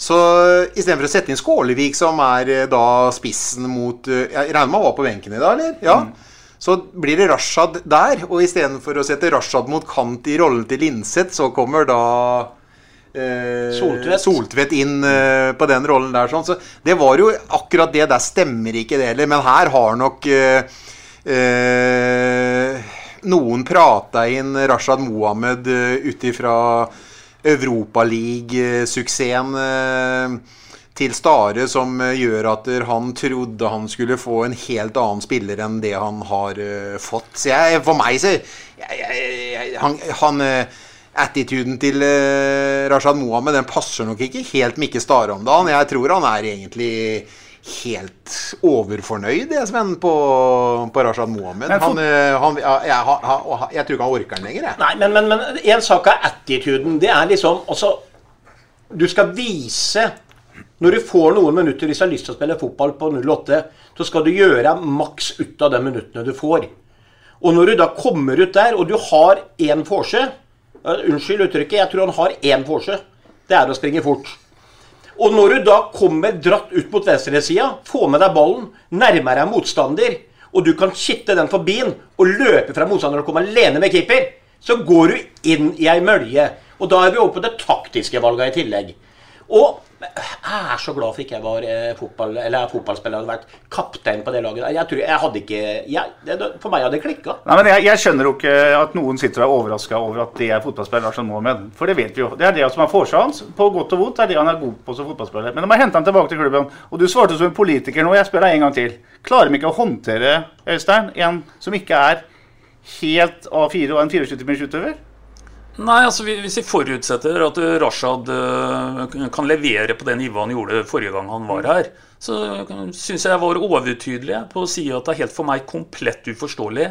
Så istedenfor å sette inn Skålevik, som er eh, da spissen mot eh, Jeg regner med han var på benken i dag, eller? Ja. Så blir det Rashad der. Og istedenfor å sette Rashad mot kant i rollen til Linseth, så kommer da eh, Soltvedt. Soltvedt inn eh, på den rollen der. Sånn. Så det var jo akkurat det. Der stemmer ikke det heller. Men her har nok eh, eh, noen prata inn Rashad Mohammed uh, ut ifra Europaliga-suksessen eh, til Stare, som eh, gjør at han trodde han skulle få en helt annen spiller enn det han har eh, fått. Så jeg, for meg så jeg, jeg, Han, han eh, Attituden til eh, Rashad Mohammed den passer nok ikke helt Mikke Stare om dagen. Jeg tror han er egentlig helt overfornøyd, jeg, Sven, på, på Rashad Mohammed. Han, eh, han, jeg, han- jeg tror ikke han orker den lenger, jeg. Nei, men, men, men en sak av attituden. Det er liksom altså, Du skal vise Når du får noen minutter hvis du har lyst til å spille fotball på 08, så skal du gjøre maks ut av de minuttene du får. Og når du da kommer ut der, og du har én forsø eh, Unnskyld uttrykket, jeg tror han har én forsø. Det er å springe fort. Og når du da kommer dratt ut mot venstresida, får med deg ballen, nærmer deg motstander, og du kan kitte den forbi den og løpe fra motstanderen og komme alene med keeper, så går du inn i ei mølje. Og da er vi over på det taktiske valget i tillegg. Og jeg er så glad for ikke jeg var eh, fotball, eller er fotballspiller hadde vært kaptein på det laget. Jeg tror jeg hadde ikke jeg, det, For meg hadde det klikka. Jeg, jeg skjønner jo ikke at noen sitter og er overraska over at det er fotballspiller Lars Mohammed. For det vet vi jo. Det er det som er forsa hans. På godt og vondt er det han er god på som fotballspiller. Men de har henta han tilbake til klubben. Og du svarte som en politiker nå. Jeg spør deg en gang til. Klarer de ikke å håndtere, Øystein, en som ikke er helt A4 og en 24 timers utøver? Nei, altså Hvis vi forutsetter at Rashad eh, kan levere på det nivået han gjorde forrige gang han var her, så syns jeg jeg var overtydelig på å si at det er helt for meg komplett uforståelig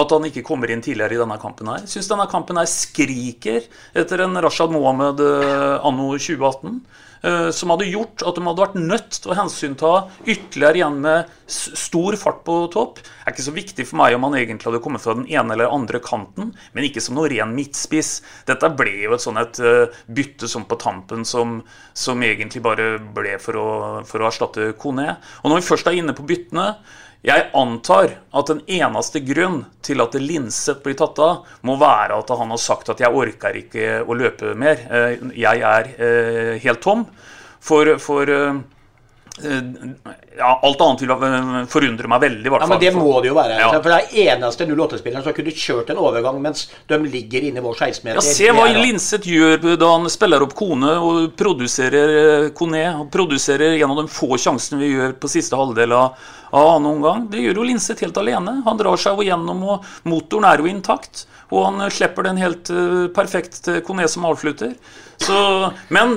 at han ikke kommer inn tidligere i denne kampen her. Syns denne kampen her skriker etter en Rashad Mohammed eh, anno 2018. eh, Som hadde gjort at de hadde vært nødt til å hensynta ytterligere igjen med stor fart på topp. Det er ikke så viktig for meg om han egentlig hadde kommet fra den ene eller andre kanten, men ikke som noe ren midtspiss. Dette ble jo et sånn et eh, bytte som på tampen som, som egentlig bare ble for å, for å erstatte Kone. Og når vi først er inne på byttene jeg antar at den eneste grunn til at Linseth blir tatt av, må være at han har sagt at 'jeg orker ikke å løpe mer'. Eh, Jeg er eh, helt tom. For, for eh, ja, alt annet vil forundre meg veldig, i hvert Ja, men Det må det jo være. Ja. For det er eneste 08-spilleren som kunne kjørt en overgang mens de ligger inne i vår 16-meter. Ja, Se hva Linseth gjør da han spiller opp Kone og produserer eh, Kone. Og produserer en av de få sjansene vi gjør på siste halvdel av, av annen omgang. Det gjør jo Linseth helt alene. Han drar seg jo gjennom, og motoren er jo intakt. Og han slipper den helt eh, perfekt til Kone som avslutter. Så, men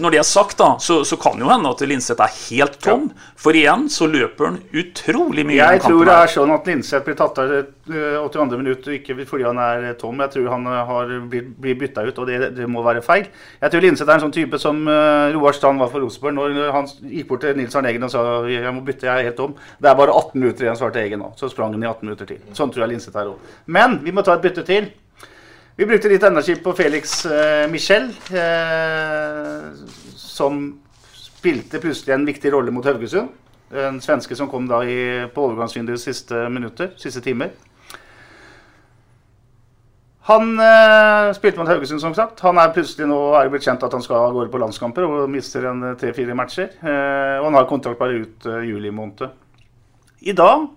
når det er sagt, da, så, så kan jo hende at Linseth er helt tom. For igjen så løper han utrolig mye. Jeg tror det er sånn at Linseth blir tatt av eh, 82. minutt, ikke fordi han er eh, tom. Jeg tror han har, blir, blir bytta ut, og det, det må være feil. Jeg tror Linseth er en sånn type som Roar Strand var for Rosenborg. Når han gikk bort til Nils Arne Eggen og sa jeg må bytte, jeg er helt tom. Det er bare 18 minutter igjen, svarte Eggen nå. Så sprang han i 18 minutter til. Sånn tror jeg Linseth er òg. Men vi må ta et bytte til. Vi brukte litt energi på Felix eh, Michel, eh, som spilte plutselig en viktig rolle mot Haugesund. En svenske som kom da i, på overgangsvinduets siste minutter, siste timer. Han eh, spilte mot Haugesund, som sagt. Han er plutselig nå er blitt kjent at han skal av gårde på landskamper og mister en tre-fire matcher. Eh, og han har kontrakt bare ut eh, juli måned. I dag,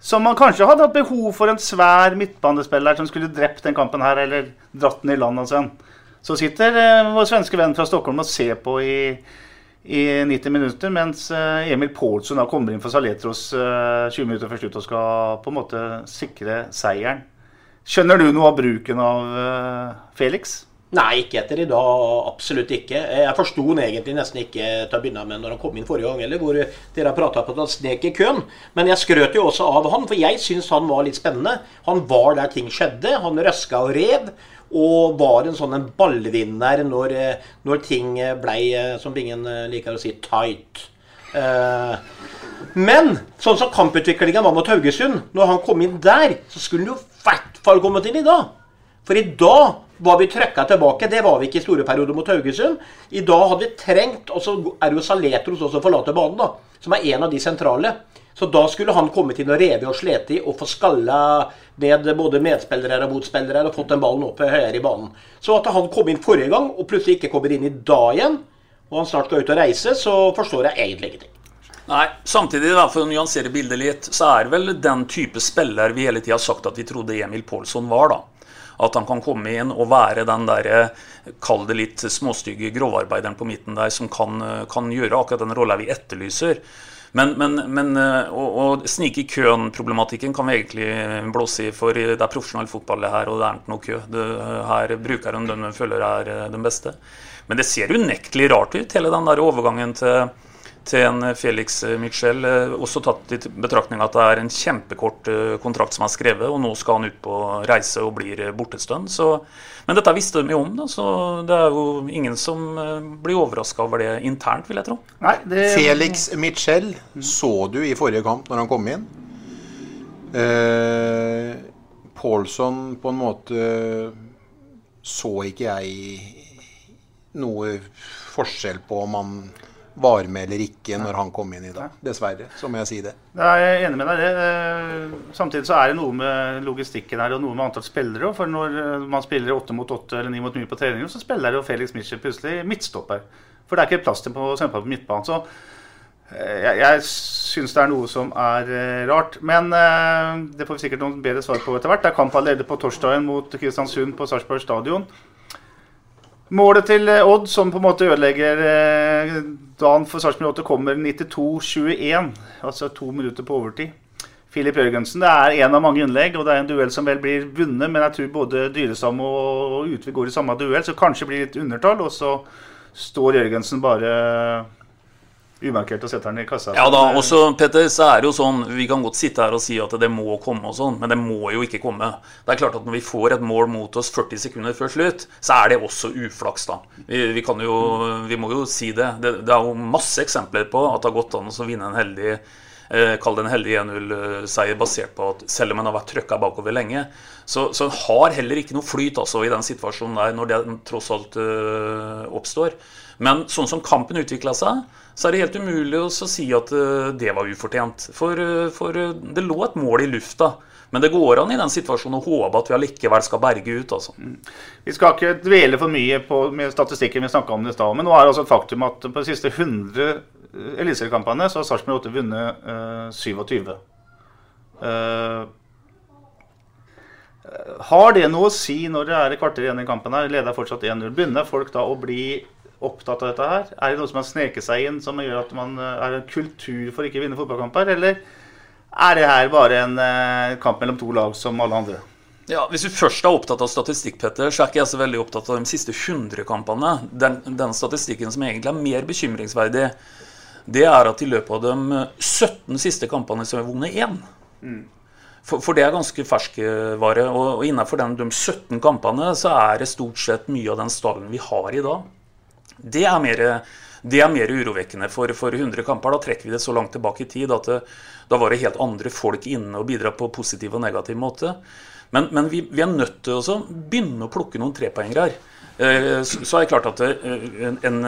som man kanskje hadde hatt behov for en svær midtbanespiller som skulle drept den kampen her, eller dratt den i land Altså. så sitter eh, vår svenske venn fra Stockholm og ser på i i 90 minutter, mens eh, Emil Paulsen da kommer inn for Saletros eh, 20 minutter før slutt og skal på en måte sikre seieren. Skjønner du noe av bruken av eh, Felix? Nei, ikke etter i dag. Absolutt ikke. Jeg forsto han egentlig nesten ikke til å begynne med når han kom inn forrige gang, eller hvor dere prata på at han snek i køen. Men jeg skrøt jo også av han, for jeg syns han var litt spennende. Han var der ting skjedde. Han røska og rev. Og var en sånn en ballvinner når, eh, når ting blei, eh, som Bingen eh, liker å si, tight. Eh, Men sånn som kamputviklinga var mot Haugesund, når han kom inn der, så skulle han jo i hvert fall kommet inn i dag. For i dag var vi trøkka tilbake. Det var vi ikke i store perioder mot Haugesund. I dag hadde vi trengt Og så er det jo Saletros også forlater banen, da. Som er en av de sentrale. Så da skulle han kommet inn og revet og slet i og få skalla ned både medspillere og motspillere og fått den ballen opp høyere i banen. Så at han kom inn forrige gang og plutselig ikke kommer inn i dag igjen, og han snart skal ut og reise, så forstår jeg egentlig ingenting. Nei, samtidig da, for å nyansere bildet litt, så er vel den type spiller vi hele tida har sagt at vi trodde Emil Pålsson var. da. At han kan komme inn og være den der, kall det litt småstygge grovarbeideren på midten der som kan, kan gjøre akkurat den rolla vi etterlyser. Men, men, men å, å snike i køen-problematikken kan vi egentlig blåse i, for det er profesjonell fotball det her, og det er ikke noe kø. Det, her bruker de den de føler er den beste. Men det ser unektelig rart ut, hele den der overgangen til til en Felix Michel, også tatt i betraktning at det er en kjempekort kontrakt som er skrevet, og nå skal han ut på reise og blir bortestående. Men dette visste de jo om, da, så det er jo ingen som blir overraska over det internt, vil jeg tro. Nei, det... Felix Michel så du i forrige kamp når han kom inn. Eh, Paulson på en måte så ikke jeg noe forskjell på om han var med eller ikke når han kom inn i dag. Dessverre, så må jeg si det. Jeg er enig med deg det. Samtidig så er det noe med logistikken her og noe med antall spillere. For når man spiller åtte mot åtte eller ni mot ni på treninger, så spiller jo Felix Mitchell plutselig midtstopper. For det er ikke plass til på, på midtbanen. Så jeg, jeg syns det er noe som er rart. Men det får vi sikkert noen bedre svar på etter hvert. Det er kamp allerede på torsdagen mot Kristiansund på Sarpsborg stadion. Målet til Odd, som på en måte ødelegger dagen for Sarpsborg 8, kommer 92-21. Altså to minutter på overtid. Filip Jørgensen, det er en av mange innlegg, og det er en duell som vel blir vunnet. Men jeg tror både Dyrestam og Utvik går i samme duell, så kanskje blir det litt undertall. Og så står Jørgensen bare umarkert og setter den i kassa. Ja da, og så Petter, så er det jo sånn Vi kan godt sitte her og si at det må komme og sånn, men det må jo ikke komme. Det er klart at når vi får et mål mot oss 40 sekunder før slutt, så er det også uflaks, da. Vi, vi jo Vi må jo si det. det. Det er jo masse eksempler på at det har gått an å vinne en heldig eh, Kall det en heldig 1-0-seier basert på at selv om en har vært trøkka bakover lenge, så, så har heller ikke noe flyt altså, i den situasjonen der når det tross alt uh, oppstår. Men sånn som kampen utvikla seg, så er det helt umulig å si at det var ufortjent. For, for, det lå et mål i lufta. Men det går an i den situasjonen å håpe at vi allikevel skal berge ut. Altså. Vi skal ikke dvele for mye på med statistikken vi snakka om i stad. Men nå er det altså et faktum at på de siste 100 eliteseriekampene så har Sarpsborg 8 vunnet uh, 27. Uh, har det noe å si når det er et kvarter igjen i kampen her? Leder fortsatt 1-0. Begynner folk da å bli opptatt av dette her? Er det noe som har sneket seg inn, som gjør at man er en kultur for ikke å vinne fotballkamper? Eller er det her bare en eh, kamp mellom to lag som alle andre? Ja, Hvis du først er opptatt av statistikk, Petter, så er ikke jeg så veldig opptatt av de siste 100 kampene. Den, den statistikken som egentlig er mer bekymringsverdig, det er at i løpet av de 17 siste kampene så har vi vunnet én. Mm. For, for, det er ganske ferskvare. Og, og innenfor den, de 17 kampene så er det stort sett mye av den stallen vi har i dag. Det er mer, det er mer urovekkende for, for 100 kamper. Da trekker vi det så langt tilbake i tid at det, da var det helt andre folk inne og bidra på positiv og negativ måte. Men, men vi, vi, er nødt til å begynne å plukke noen trepoengere her. Eh, så er det klart at eh, en, en,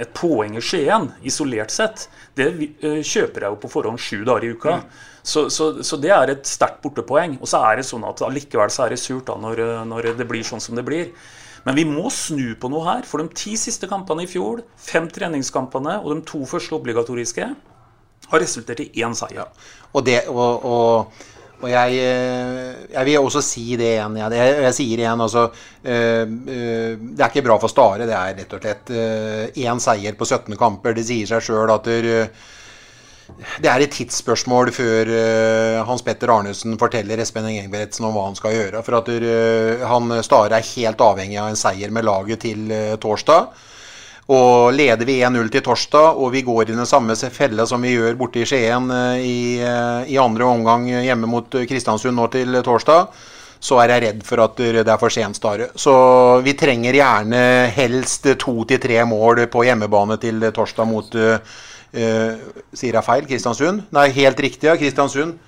et poeng i Skien, isolert sett, det eh, kjøper jeg jo på forhånd sju dager i uka. Mm. Så, så, så, det er et sterkt bortepoeng. Og så er det sånn at allikevel så er det surt da når, når det blir sånn som det blir. Men vi må snu på noe her. For de ti siste kampene i fjor, fem treningskampene og de to første obligatoriske, har resultert i én seier. Ja. Og, det, og, og, og jeg, eh, jeg, vil også si det igjen. Jeg, jeg sier igjen, altså øh, Det er ikke bra for Stare. Det er rett og slett øh, seier på 17 kamper. Det sier seg sjøl at der, det er et tidsspørsmål før uh, Hans Petter Arnesen forteller Espen Engebretsen om hva han skal gjøre. For at uh, han Stare er helt avhengig av en seier med laget til uh, torsdag. Og leder vi 1-0 til torsdag, og vi går i den samme fella som vi gjør borte i Skien i, i, andre omgang hjemme mot Kristiansund nå til torsdag, så er jeg redd for at det er for sent, Stare. Så vi trenger gjerne helst to til tre mål på hjemmebane til torsdag mot Kristiansund. Eh, sier jeg feil? Kristiansund? Nei, helt riktig, ja. Kristiansund.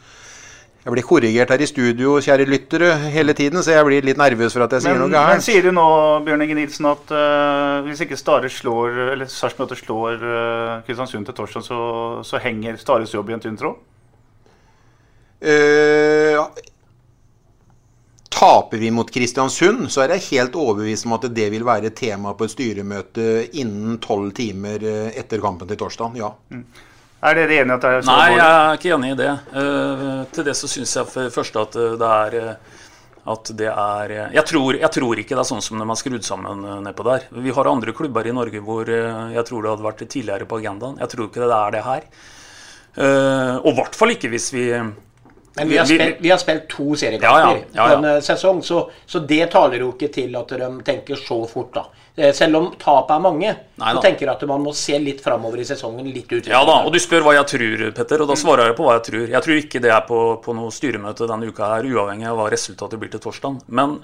Jeg blir korrigert her i studio, kjære lyttere, hele tiden, så jeg blir litt nervøs for at jeg sier Men, noe men sier du nå, Bjørn Inge Nilsen, at uh, hvis ikke Stare slår Eller Sarpsborg slår uh, Kristiansund til torsdag, så, så henger Stares jobb i en tynn tråd? Eh, taper vi mot Kristiansund, så er jeg helt overbevist om at det vil være tema på et styremøte innen tolv timer eh, etter kampen til torsdag. Ja. Er dere enige at det er så Nei, jeg er ikke enig i det. Uh, til det så syns jeg for det første at eh, det er at det er jeg tror, jeg tror ikke det er sånn som de har skrudd sammen nedpå der. Vi har andre klubber i Norge hvor jeg tror det hadde vært tidligere på agendaen. Jeg tror ikke det er det her. Uh, og i hvert fall ikke hvis vi Men vi har, spilt, vi har spilt to seriekamper Ja, ja, på en eh, sesong, så, så det taler jo ikke til at de tenker så fort, da. Eh, Selv om tapet er mange, Nei så tenker jeg at man må se litt framover i sesongen. Litt ut. Ja da, og du spør hva jeg tror, Petter, og da svarer jeg på hva jeg tror. Jeg tror ikke det er på, på noe styremøte denne uka her, uavhengig av hva resultatet blir til torsdag. Men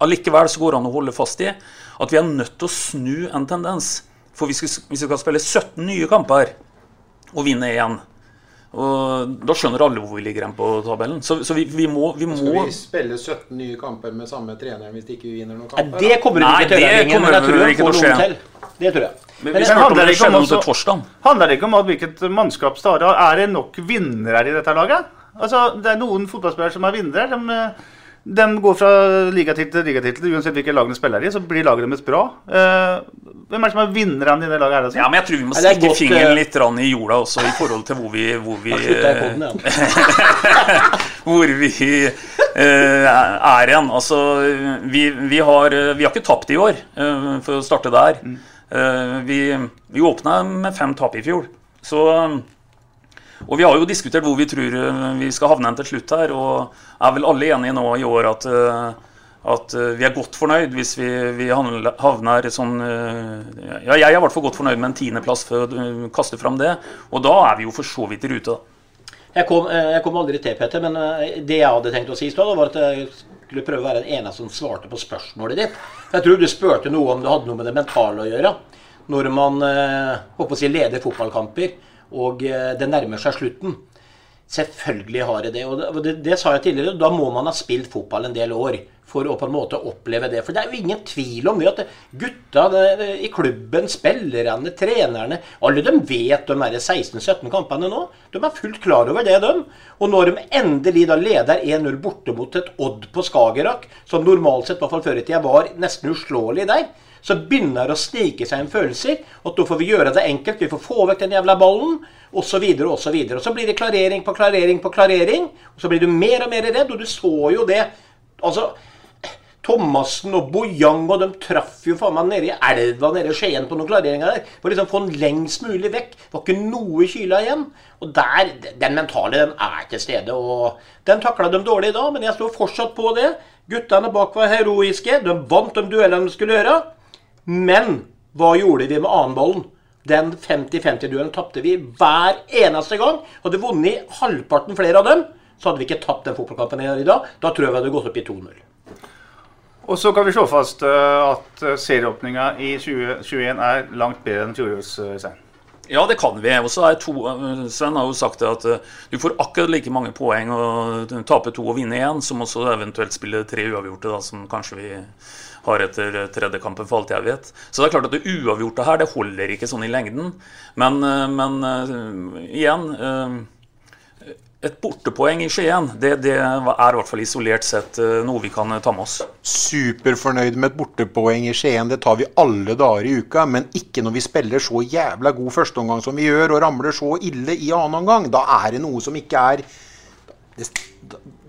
allikevel så går det an å holde fast i at vi er nødt til å snu en tendens. For hvis vi skal spille 17 nye kamper og vinne én, og da skjønner alle hvor vi ligger hen på tabellen. Så, så vi, vi må, vi må Skal vi spille 17 nye kamper med samme trener hvis ikke vi vinner noen kamper? kamper? det kommer Nei, ikke til å det gjøre, jeg tror ikke får noen til. Det tror jeg. Men Men handler det det ikke også- Handler det ikke om hvilket mannskap Stare har? Er det nok vinnere i dette laget? Altså, Det er noen fotballspillere som er vinnere. De, de går fra ligatittel til ligatittel. Uansett hvilke lag de spiller i, så blir laget deres bra. Eh, hvem er det som er vinnerne i det laget her? Altså? Ja, men jeg tror vi må stikke godt, fingeren eh, litt rann i jorda også, i forhold til hvor vi, hvor vi, eh, podden, ja. hvor vi eh, er igjen. Altså, vi, vi, har, vi har ikke tapt i år, for å starte der. Eh, vi vi åpna med fem tap i fjor. Så, og vi har jo diskutert hvor vi tror vi skal havne til slutt her. Og er vel alle enige nå i år at, eh, at eh, vi er godt fornøyd hvis vi, vi havner- sånn eh, Ja, jeg er i hvert fall godt fornøyd med en tiendeplass for å kaste fram det. Og da er vi jo for så vidt i rute. da. Jeg kom, jeg kom aldri til, Petter, men det jeg hadde tenkt å si i stad, var at jeg skulle prøve å være den eneste som svarte på spørsmålet ditt. Jeg tror du spurte noe om det hadde noe med det mentale å gjøre. Når man håper å si, leder fotballkamper, og det nærmer seg slutten. Selvfølgelig har jeg det. Og det, det, sa jeg tidligere. Da må man ha spilt fotball en del år for å på en måte oppleve det. For det er jo ingen tvil om at gutta i klubben, spillerne, trenerne Alle de vet de er 16-17 kampene nå. De er fullt klar over det, de. Og når de endelig da leder 1-0 borte mot et Odd på Skagerrak, som normalt sett i hvert fall før i tida var nesten uslåelig der, så begynner det å snike seg inn følelser. At da får vi gjøre det enkelt. Vi får få vekk den jævla ballen. Så videre og så blir det klarering på klarering på klarering. Og så blir du mer og mer redd. Og du så jo det. Altså Thomassen og Bojang og de traff jo faen meg nede i elva nede i Skien på noen klareringer der. For liksom få den lengst mulig vekk. Det var ikke noe kyla igjen. Og der, den mentale, den er til stede. Og den takla de dårlig da, men jeg står fortsatt på det. Guttene bak var heroiske. De vant de duellene de skulle gjøre. Men hva gjorde vi med annenbollen? Den 50-50-duellen tapte vi hver eneste gang. Hadde vi vunnet halvparten flere av dem, så hadde vi ikke tapt den fotballkampen i dag. Da tror jeg vi hadde gått opp i 2-0. Og så kan vi slå fast eh, at eh, serieåpninga i 2021 er langt bedre enn fjorårets. eh, Stein. Ja, det kan vi. Og så er to, Sven har jo sagt det at du får akkurat like mange poeng og tape to og vinne én, som også eventuelt spille tre uavgjorte, da, som kanskje vi har etter tredje kampen, for alt jeg vet. Så det er klart at det uavgjorte her, det holder ikke sånn i lengden. Men, eh, men eh, igjen eh, Et bortepoeng i Skien, det, det er i hvert fall isolert sett noe vi kan ta med oss. Superfornøyd med et bortepoeng i Skien. Det tar vi alle dager i uka. Men ikke når vi spiller så jævla god førsteomgang som vi gjør, og ramler så ille i annen omgang. Da er det noe som ikke er Det,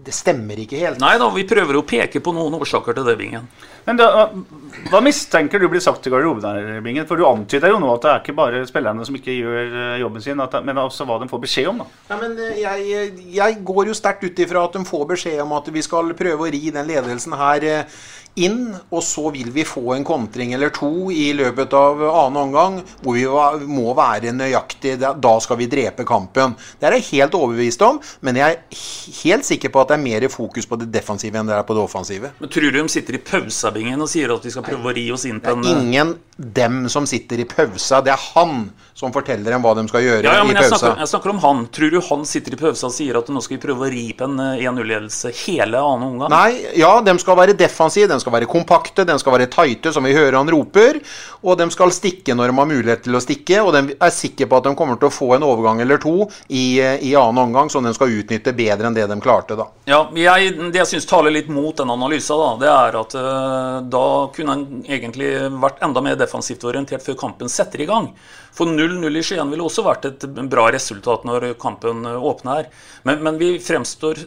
det stemmer ikke helt. Nei da, vi prøver å peke på noen årsaker til det, Bingen. Men da, Hva mistenker du blir sagt i garderoben her, Bingen? For du antyder jo nå at det er ikke bare spillerne som ikke gjør eh, jobben sin, at det, men også hva de får beskjed om. da. Ja, men eh, jeg, jeg går jo sterkt ut ifra at de får beskjed om at vi skal prøve å ri den ledelsen her eh, inn, og så vil vi få en kontring eller to i løpet av annen omgang, hvor vi må være nøyaktig. Da skal vi drepe kampen. Det er jeg helt overbevist om, men jeg er helt sikker på at det er mer fokus på det defensive enn det er på det offensive. Men Tror du de sitter i pausabingen og sier at vi skal prøve å ri oss inn på en er ingen dem som sitter i pausa. Det er han som forteller dem hva de skal gjøre ja, ja, men i jeg snakker, jeg snakker om han. Tror du han sitter i pausa og sier at nå skal vi prøve å ri på en eh, 1-0-ledelse hele annen omgang? Nei, ja, de skal være defensive, de skal være kompakte, de skal være tighte, som vi hører han roper. Og de skal stikke når de har mulighet til å stikke. Og de er sikre på at de kommer til å få en overgang eller to i, eh, i annen omgang, som de skal utnytte bedre enn det de klarte, da. Ja, jeg, Det jeg syns taler litt mot den analysa, da, det er at eh, da kunne han egentlig vært enda mer defensivt orientert før kampen setter i gang. For 0-0 i Skien ville også vært et bra resultat når kampen eh, åpner. Men, men vi fremstår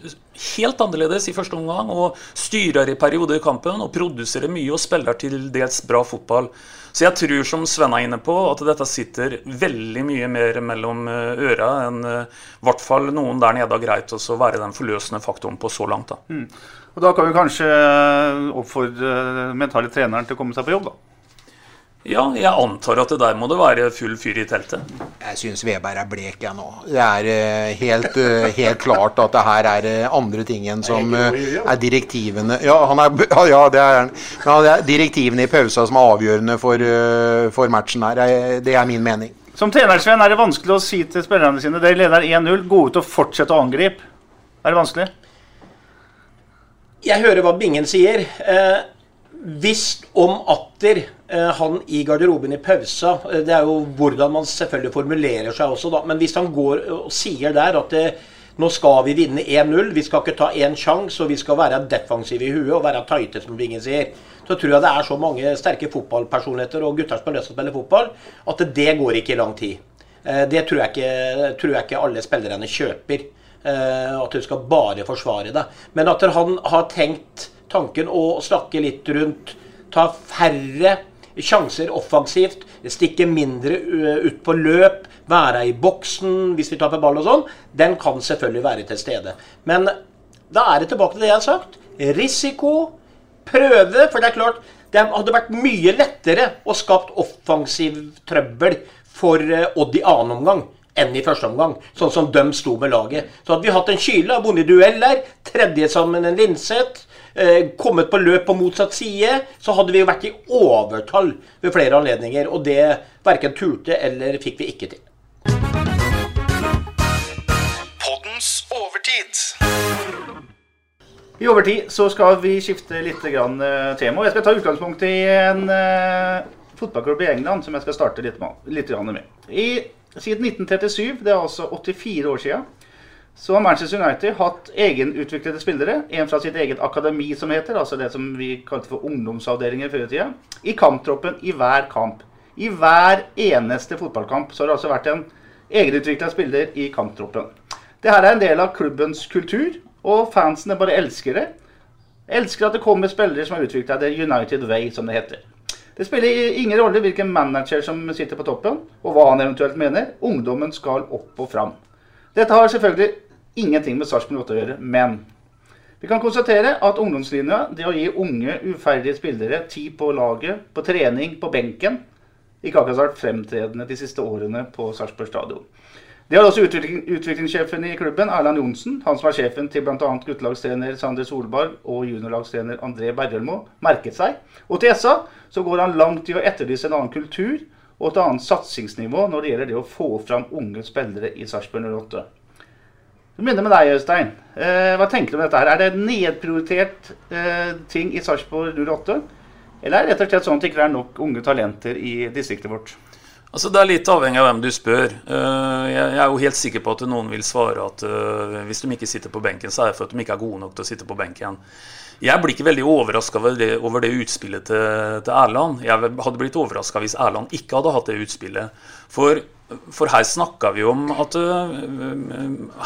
helt annerledes i første omgang og styrer i perioder i kampen og produserer mye og spiller til dels bra fotball. Så jeg tror, som Sven er inne på, at dette sitter veldig mye mer mellom eh, øra enn eh, i hvert fall noen der nede har greit å være den forløsende faktoren på så langt. da. Mm. Og da kan vi kanskje eh, oppfordre den mentale treneren til å komme seg på jobb, da. Ja, jeg antar at det der må det være full fyr i teltet. Jeg syns Veberg er blek, jeg nå. Det er eh, helt, eh, helt klart at det her er andre ting enn som er direktivene Ja, han er, ja, ja, det er han. Men det er direktivene i pausa som er avgjørende for, for matchen her. Det- Det er min mening. Som trenersvenn er det vanskelig å si til spillerne sine dere leder 1-0, gå ut og fortsette å angripe. Er det vanskelig? Jeg hører hva Bingen sier. Eh, hvis om atter eh, han i garderoben i pausa eh, Det er jo hvordan man selvfølgelig formulerer seg også, da. Men hvis han går og sier der at eh, nå skal vi vinne 1-0, vi skal ikke ta én sjanse, og vi skal være defensive i huet og være tighte, som Bingen sier, så tror jeg det er så mange sterke fotballpersonligheter og gutter som har lyst til å spille fotball, at det går ikke i lang tid. Eh, Det tror jeg ikke, tror jeg ikke alle spillerne kjøper. Eh, At du skal bare forsvare deg. Men at han har tenkt tanken å snakke litt rundt Ta færre sjanser offensivt, stikke mindre ut på løp, være i boksen hvis vi taper ball og sånn, den kan selvfølgelig være til stede. Men da er det tilbake til det jeg har sagt. Risiko, prøve. For det er klart, det hadde vært mye lettere å skapt offensiv trøbbel for eh, Odd i annen omgang enn i første omgang, sånn som de sto med laget. Så hadde vi hatt en Kyle, vunnet dueller, tredje sammen en Linseth, eh, kommet på løp på motsatt side, så hadde vi vært i overtall ved flere anledninger. Og det verken turte eller fikk vi ikke til. Poddens overtid. I overtid så skal vi skifte litt grann, eh, tema. Jeg skal ta utgangspunkt i en uh, fotballklubb i England som jeg skal starte litt, med, litt grann med. I, siden 1937, det er altså 84 år siden, så har Manchester United hatt egenutviklede spillere. En fra sitt eget akademi, som heter, altså det som vi kalte for ungdomsavdelingen før i tida. I kamptroppen i hver kamp. I hver eneste fotballkamp så har det altså vært en egenutvikla spiller i kamptroppen. Det her er en del av klubbens kultur, og fansene bare elsker det. Elsker at det kommer spillere som har utvikla det United Way, som det heter. Det spiller ingen rolle hvilken manager som sitter på toppen, og hva han eventuelt mener. Ungdommen skal opp og fram. Dette har selvfølgelig ingenting med Sarpsborg 8 å gjøre, men vi kan konstatere at ungdomslinja, det å gi unge, uferdige spillere tid på laget, på trening, på benken, ikke akkurat vært fremtredende de siste årene på Sarpsborg stadion. Det har også utvikling, utviklingssjefen i klubben, Erland Johnsen, han som er sjefen til bl.a. guttelagstrener Sander Solberg og juniorlagstrener André Bergelmo, merket seg. Og til SA så går han langt i å etterlyse en annen kultur og et annet satsingsnivå når det gjelder det å få fram unge spillere i Sarpsborg 08. Vi begynner med deg, Øystein. Eh, hva tenker du om dette? her? Er det nedprioritert eh, ting i Sarpsborg 08? Eller er det rett og slett sånn at det ikke er nok unge talenter i distriktet vårt? Altså Det er litt avhengig av hvem du spør. Eh, Jeg er jo helt sikker på at noen vil svare at eh, hvis de ikke sitter på benken, så er det for at de ikke er gode nok til å sitte på benken. Jeg blir ikke veldig overraska over, det- utspillet til Erland. Jeg hadde blitt overraska hvis Erland ikke hadde hatt det utspillet. For, for her snakka vi om at eh,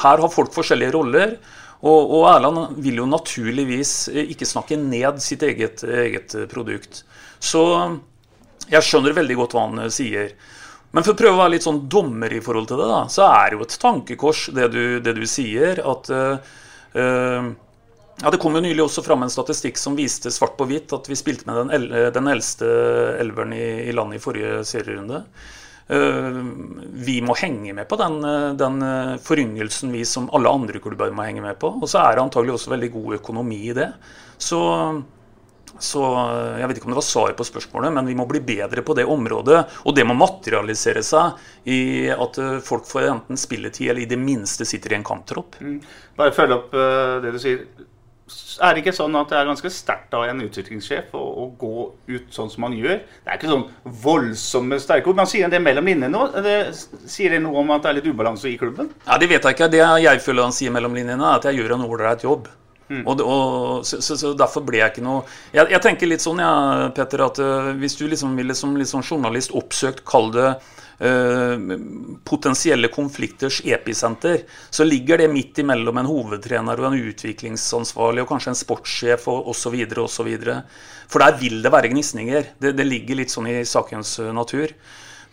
her har folk forskjellige roller. Og, og Erland vil jo naturligvis ikke snakke ned sitt eget, eget produkt. Så jeg skjønner veldig godt hva han sier. Men for å prøve å være litt sånn dommer i forhold til det, da, så er det jo et tankekors, det du, det du sier. At uh, ja, Det kom jo nylig også fram en statistikk som viste svart på hvitt at vi spilte med den, el den eldste elveren i, i landet i forrige serierunde. Uh, vi må henge med på den, den foryngelsen vi som alle andre klubber må henge med på. Og så er det antagelig også veldig god økonomi i det. Så, så jeg vet ikke om det var svar på spørsmålet, men vi må bli bedre på det området. Og det må materialisere seg i at folk får enten spilletid eller i det minste sitter i en kamptropp. Mm. Bare følge opp uh, det du sier. Er det ikke sånn at det er ganske sterkt av en utviklingssjef å, å, gå ut sånn som man gjør? Det er ikke sånn voldsomme sterke ord. Man sier det mellom linjene òg. Sier det noe om at det er litt ubalanse i klubben? Ja, Det vet jeg ikke. Det jeg føler han sier mellom linjene, er at jeg gjør en ålreit jobb. Mm. Og, og så, så, så, Derfor ble jeg ikke noe Jeg, jeg tenker litt sånn, ja, Petter, at uh, hvis du liksom ville som liksom journalist oppsøkt, kall det uh, potensielle konflikters episenter, så ligger det midt imellom en hovedtrener og en utviklingsansvarlig og kanskje en sportssjef og osv. osv. For der vil det være gnisninger. Det, det, ligger litt sånn i sakens eh, natur.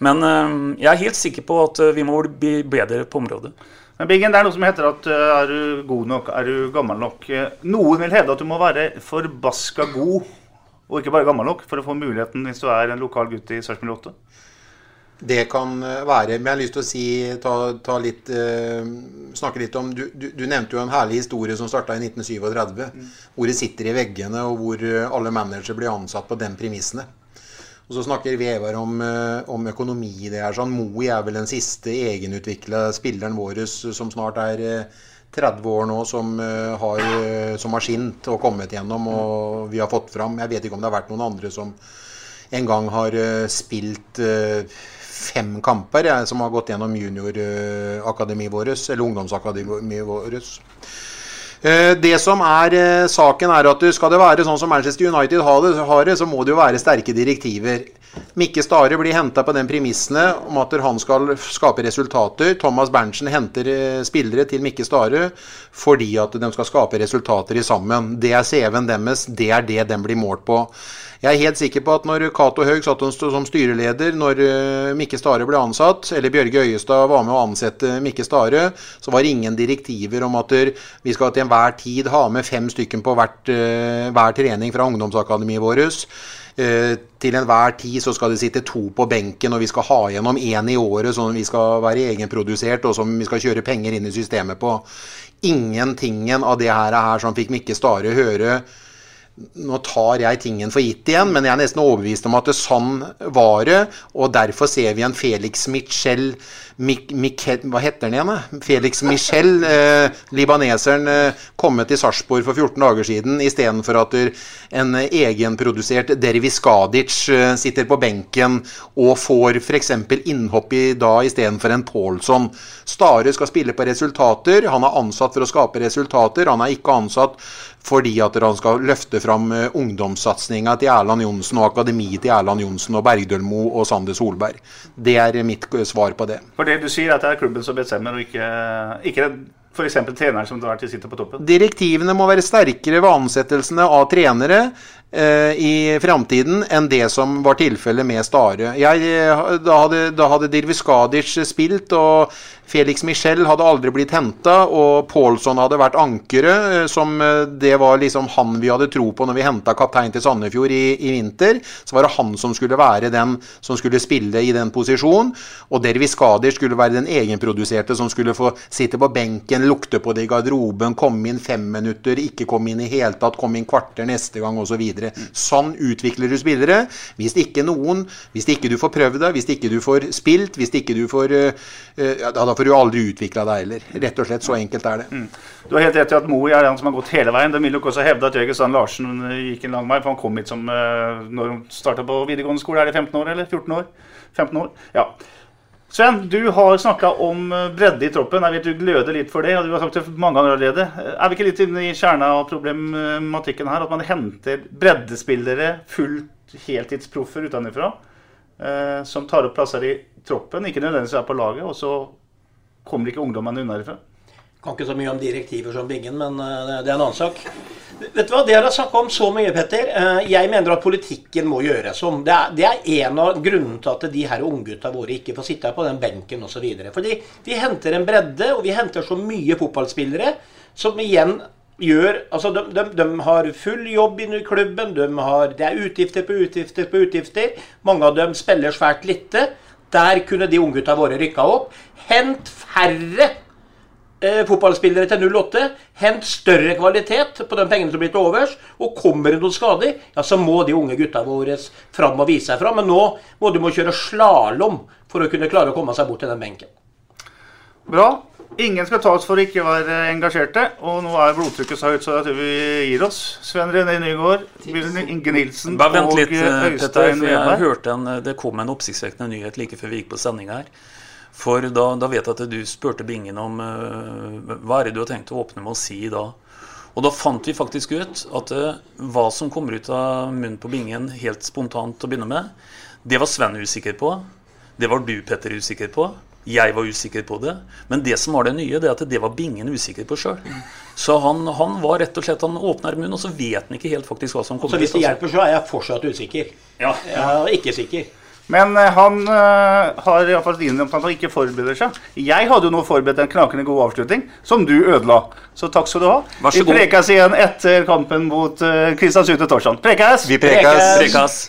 Men uh, jeg er helt sikker på at vi må bli bedre på området. Men Bingen, det er noe som heter at er du god nok, er du gammel nok? Noen vil hevde at du må være forbaska god, og ikke bare gammel nok, for å få muligheten hvis du er en lokal gutt i Sarpsborg 8. Det kan eh, være. Men jeg har lyst til å si, ta, ta litt, eh, snakke litt om du, du, du, nevnte jo en herlig historie som starta i 1937. Mm. Hvor det sitter i veggene, og hvor eh, alle managere blir ansatt på den premissene. Og så snakker Vevar om, om økonomi. det her. sånn. Moi er vel den siste egenutvikla spilleren vår som snart er 30 år nå, som har, som har skint og kommet gjennom og vi har fått fram. Jeg vet ikke om det har vært noen andre som en gang har spilt fem kamper jeg, som har gått gjennom juniorakademiet vårt, eller ungdomsakademiet vårt. Eh, det som er eh, saken, er at skal det være sånn som Manchester United har det, så må det jo være sterke direktiver. Mikke Stare blir henta på den premissene om at han skal skape resultater. Thomas Berntsen henter eh, spillere til Mikke Stare fordi at de skal skape resultater i sammen. Det er CV-en deres, det er det de blir målt på. Jeg er helt sikker på at når Cato Haug satt som styreleder, når eh, Mikke Stare ble ansatt, eller Bjørge Øyestad var med å ansette Mikke Stare, så var det ingen direktiver om at vi skal til enhver tid ha med fem stykker på hvert, eh, hver trening fra ungdomsakademiet vårt. Eh, til enhver tid så skal det sitte to på benken, og vi skal ha gjennom én i året, at vi skal være egenprodusert, og som vi skal kjøre penger inn i systemet på. Ingentingen av det her, her som fikk Mikke Stare høre nå tar jeg tingen for gitt igjen, men jeg er nesten overbevist om at det sånn var det. Og derfor ser vi en Felix Michel Mik Mikel, Hva heter han igjen? Felix Michel, eh, libaneseren, eh, kommet til Sarpsborg for 14 dager siden istedenfor at en egenprodusert Dervis Gadic eh, sitter på benken og får f.eks. innhopp i dag istedenfor en Paulsson. Stare skal spille på resultater. Han er ansatt for å skape resultater. Han er ikke ansatt fordi at han skal løfte fram eh, ungdomssatsinga til Erland Johnsen og akademiet til Erland Johnsen og Bergdølmo og Sander Solberg. Det er mitt svar på det. For det du sier, at det er klubben som bestemmer, og ikke, ikke f.eks. treneren som til sitter på toppen? Direktivene må være sterkere ved ansettelsene av trenere eh, i framtiden enn det som var tilfellet med Stare. Jeg, eh, da hadde, da hadde Dirviskadic spilt, og Felix Michel hadde aldri blitt henta, og Paulsson hadde vært ankeret. Eh, som eh, Det var liksom han vi hadde tro på når vi henta kaptein til Sandefjord i, i, vinter. Så var det han som skulle være den som skulle spille i den posisjonen. Og Dervis Skader skulle være den egenproduserte som skulle få sitte på benken, lukte på det i garderoben, komme inn fem minutter, ikke komme inn i hele tatt, komme inn kvarter neste gang osv. Så sånn utvikler du spillere. Hvis ikke noen, hvis ikke du får prøvd deg, hvis ikke du får spilt, hvis ikke du får uh, ja, da får du aldri utvikla deg heller. Rett og slett så enkelt er det. Mm. Du har helt rett i at Moe er den som har gått hele veien. Det vil nok også hevde at Jørgen Sand Larsen gikk en lang vei. For han kom hit som når han starta på videregående skole. Er det 15 år eller 14 år? 15 år? Ja. Sven, du har snakka om eh, bredde i troppen. Jeg vet du gløder litt for det. og du har sagt det mange ganger allerede. Er vi ikke litt inne i kjerna av problematikken her? At man henter breddespillere, fullt heltidsproffer utenfra, eh, som tar opp plasser i troppen, ikke nødvendigvis er på laget, og så kommer ikke ungdommene unna herfra? Kan ikke så mye om direktiver som Bingen, men eh, det er en annen sak. Vet du hva, Det har snakka om så mye, Petter. Eh, jeg mener at politikken må gjøres om. Det er, en av grunnene til at de her unggutta våre ikke får sitte på den benken osv. Fordi vi henter en bredde, og vi henter så mye fotballspillere som igjen gjør Altså, de, de, de har full jobb i klubben. De har, det er utgifter på utgifter på utgifter. Mange av dem spiller svært lite. Der kunne de unggutta våre rykka opp. Hent færre fotballspillere til 08. Hent større kvalitet på de pengene som blir til overs. Og kommer det noen skader, ja, så må de unge gutta våre fram og vise seg fram. Men nå må de må kjøre slalåm for å kunne klare å komme seg bort til den benken. Bra. Ingen skal tas for å ikke være engasjerte. Og nå er blodtrykket så høyt så jeg tror vi gir oss. Sven René Nygaard, Bjørn Inge Nilsen Bare vent og litt, Øystein Petter. Øystein For jeg hørte en, det kom en oppsiktsvekkende nyhet like før vi gikk på sending her. For da, da vet jeg at du spurte Bingen om uh, hva er det du har tenkt å åpne med å si da. Og da fant vi faktisk ut at uh, hva som kommer ut av munnen på Bingen helt spontant til å begynne med, det var Sven usikker på. Det var du, Petter, usikker på. Jeg var usikker på det. Men det som var det nye, det er at det var Bingen usikker på sjøl. Så han, han var rett og slett Han åpner munnen, og så vet han ikke helt faktisk hva som kommer ut. Så hvis det altså. hjelper, så er jeg fortsatt usikker. Ja. Jeg er ikke sikker. Men eh, han uh, har iallfall innrømt at han ikke forbereder seg. Jeg hadde jo nå forberedt en knakende god avslutning, som du ødela. Så takk skal du ha. Vær så vi prekes prekas igjen etter kampen mot uh, Kristiansund til torsdag. Prekes! Vi prekes! Prekas.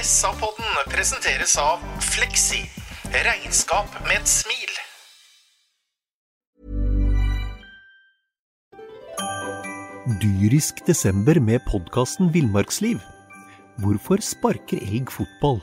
SA-podden presenteres av Fleksi. Regnskap med et smil. Dyrisk desember med podkasten Villmarksliv. Hvorfor sparker elg fotball?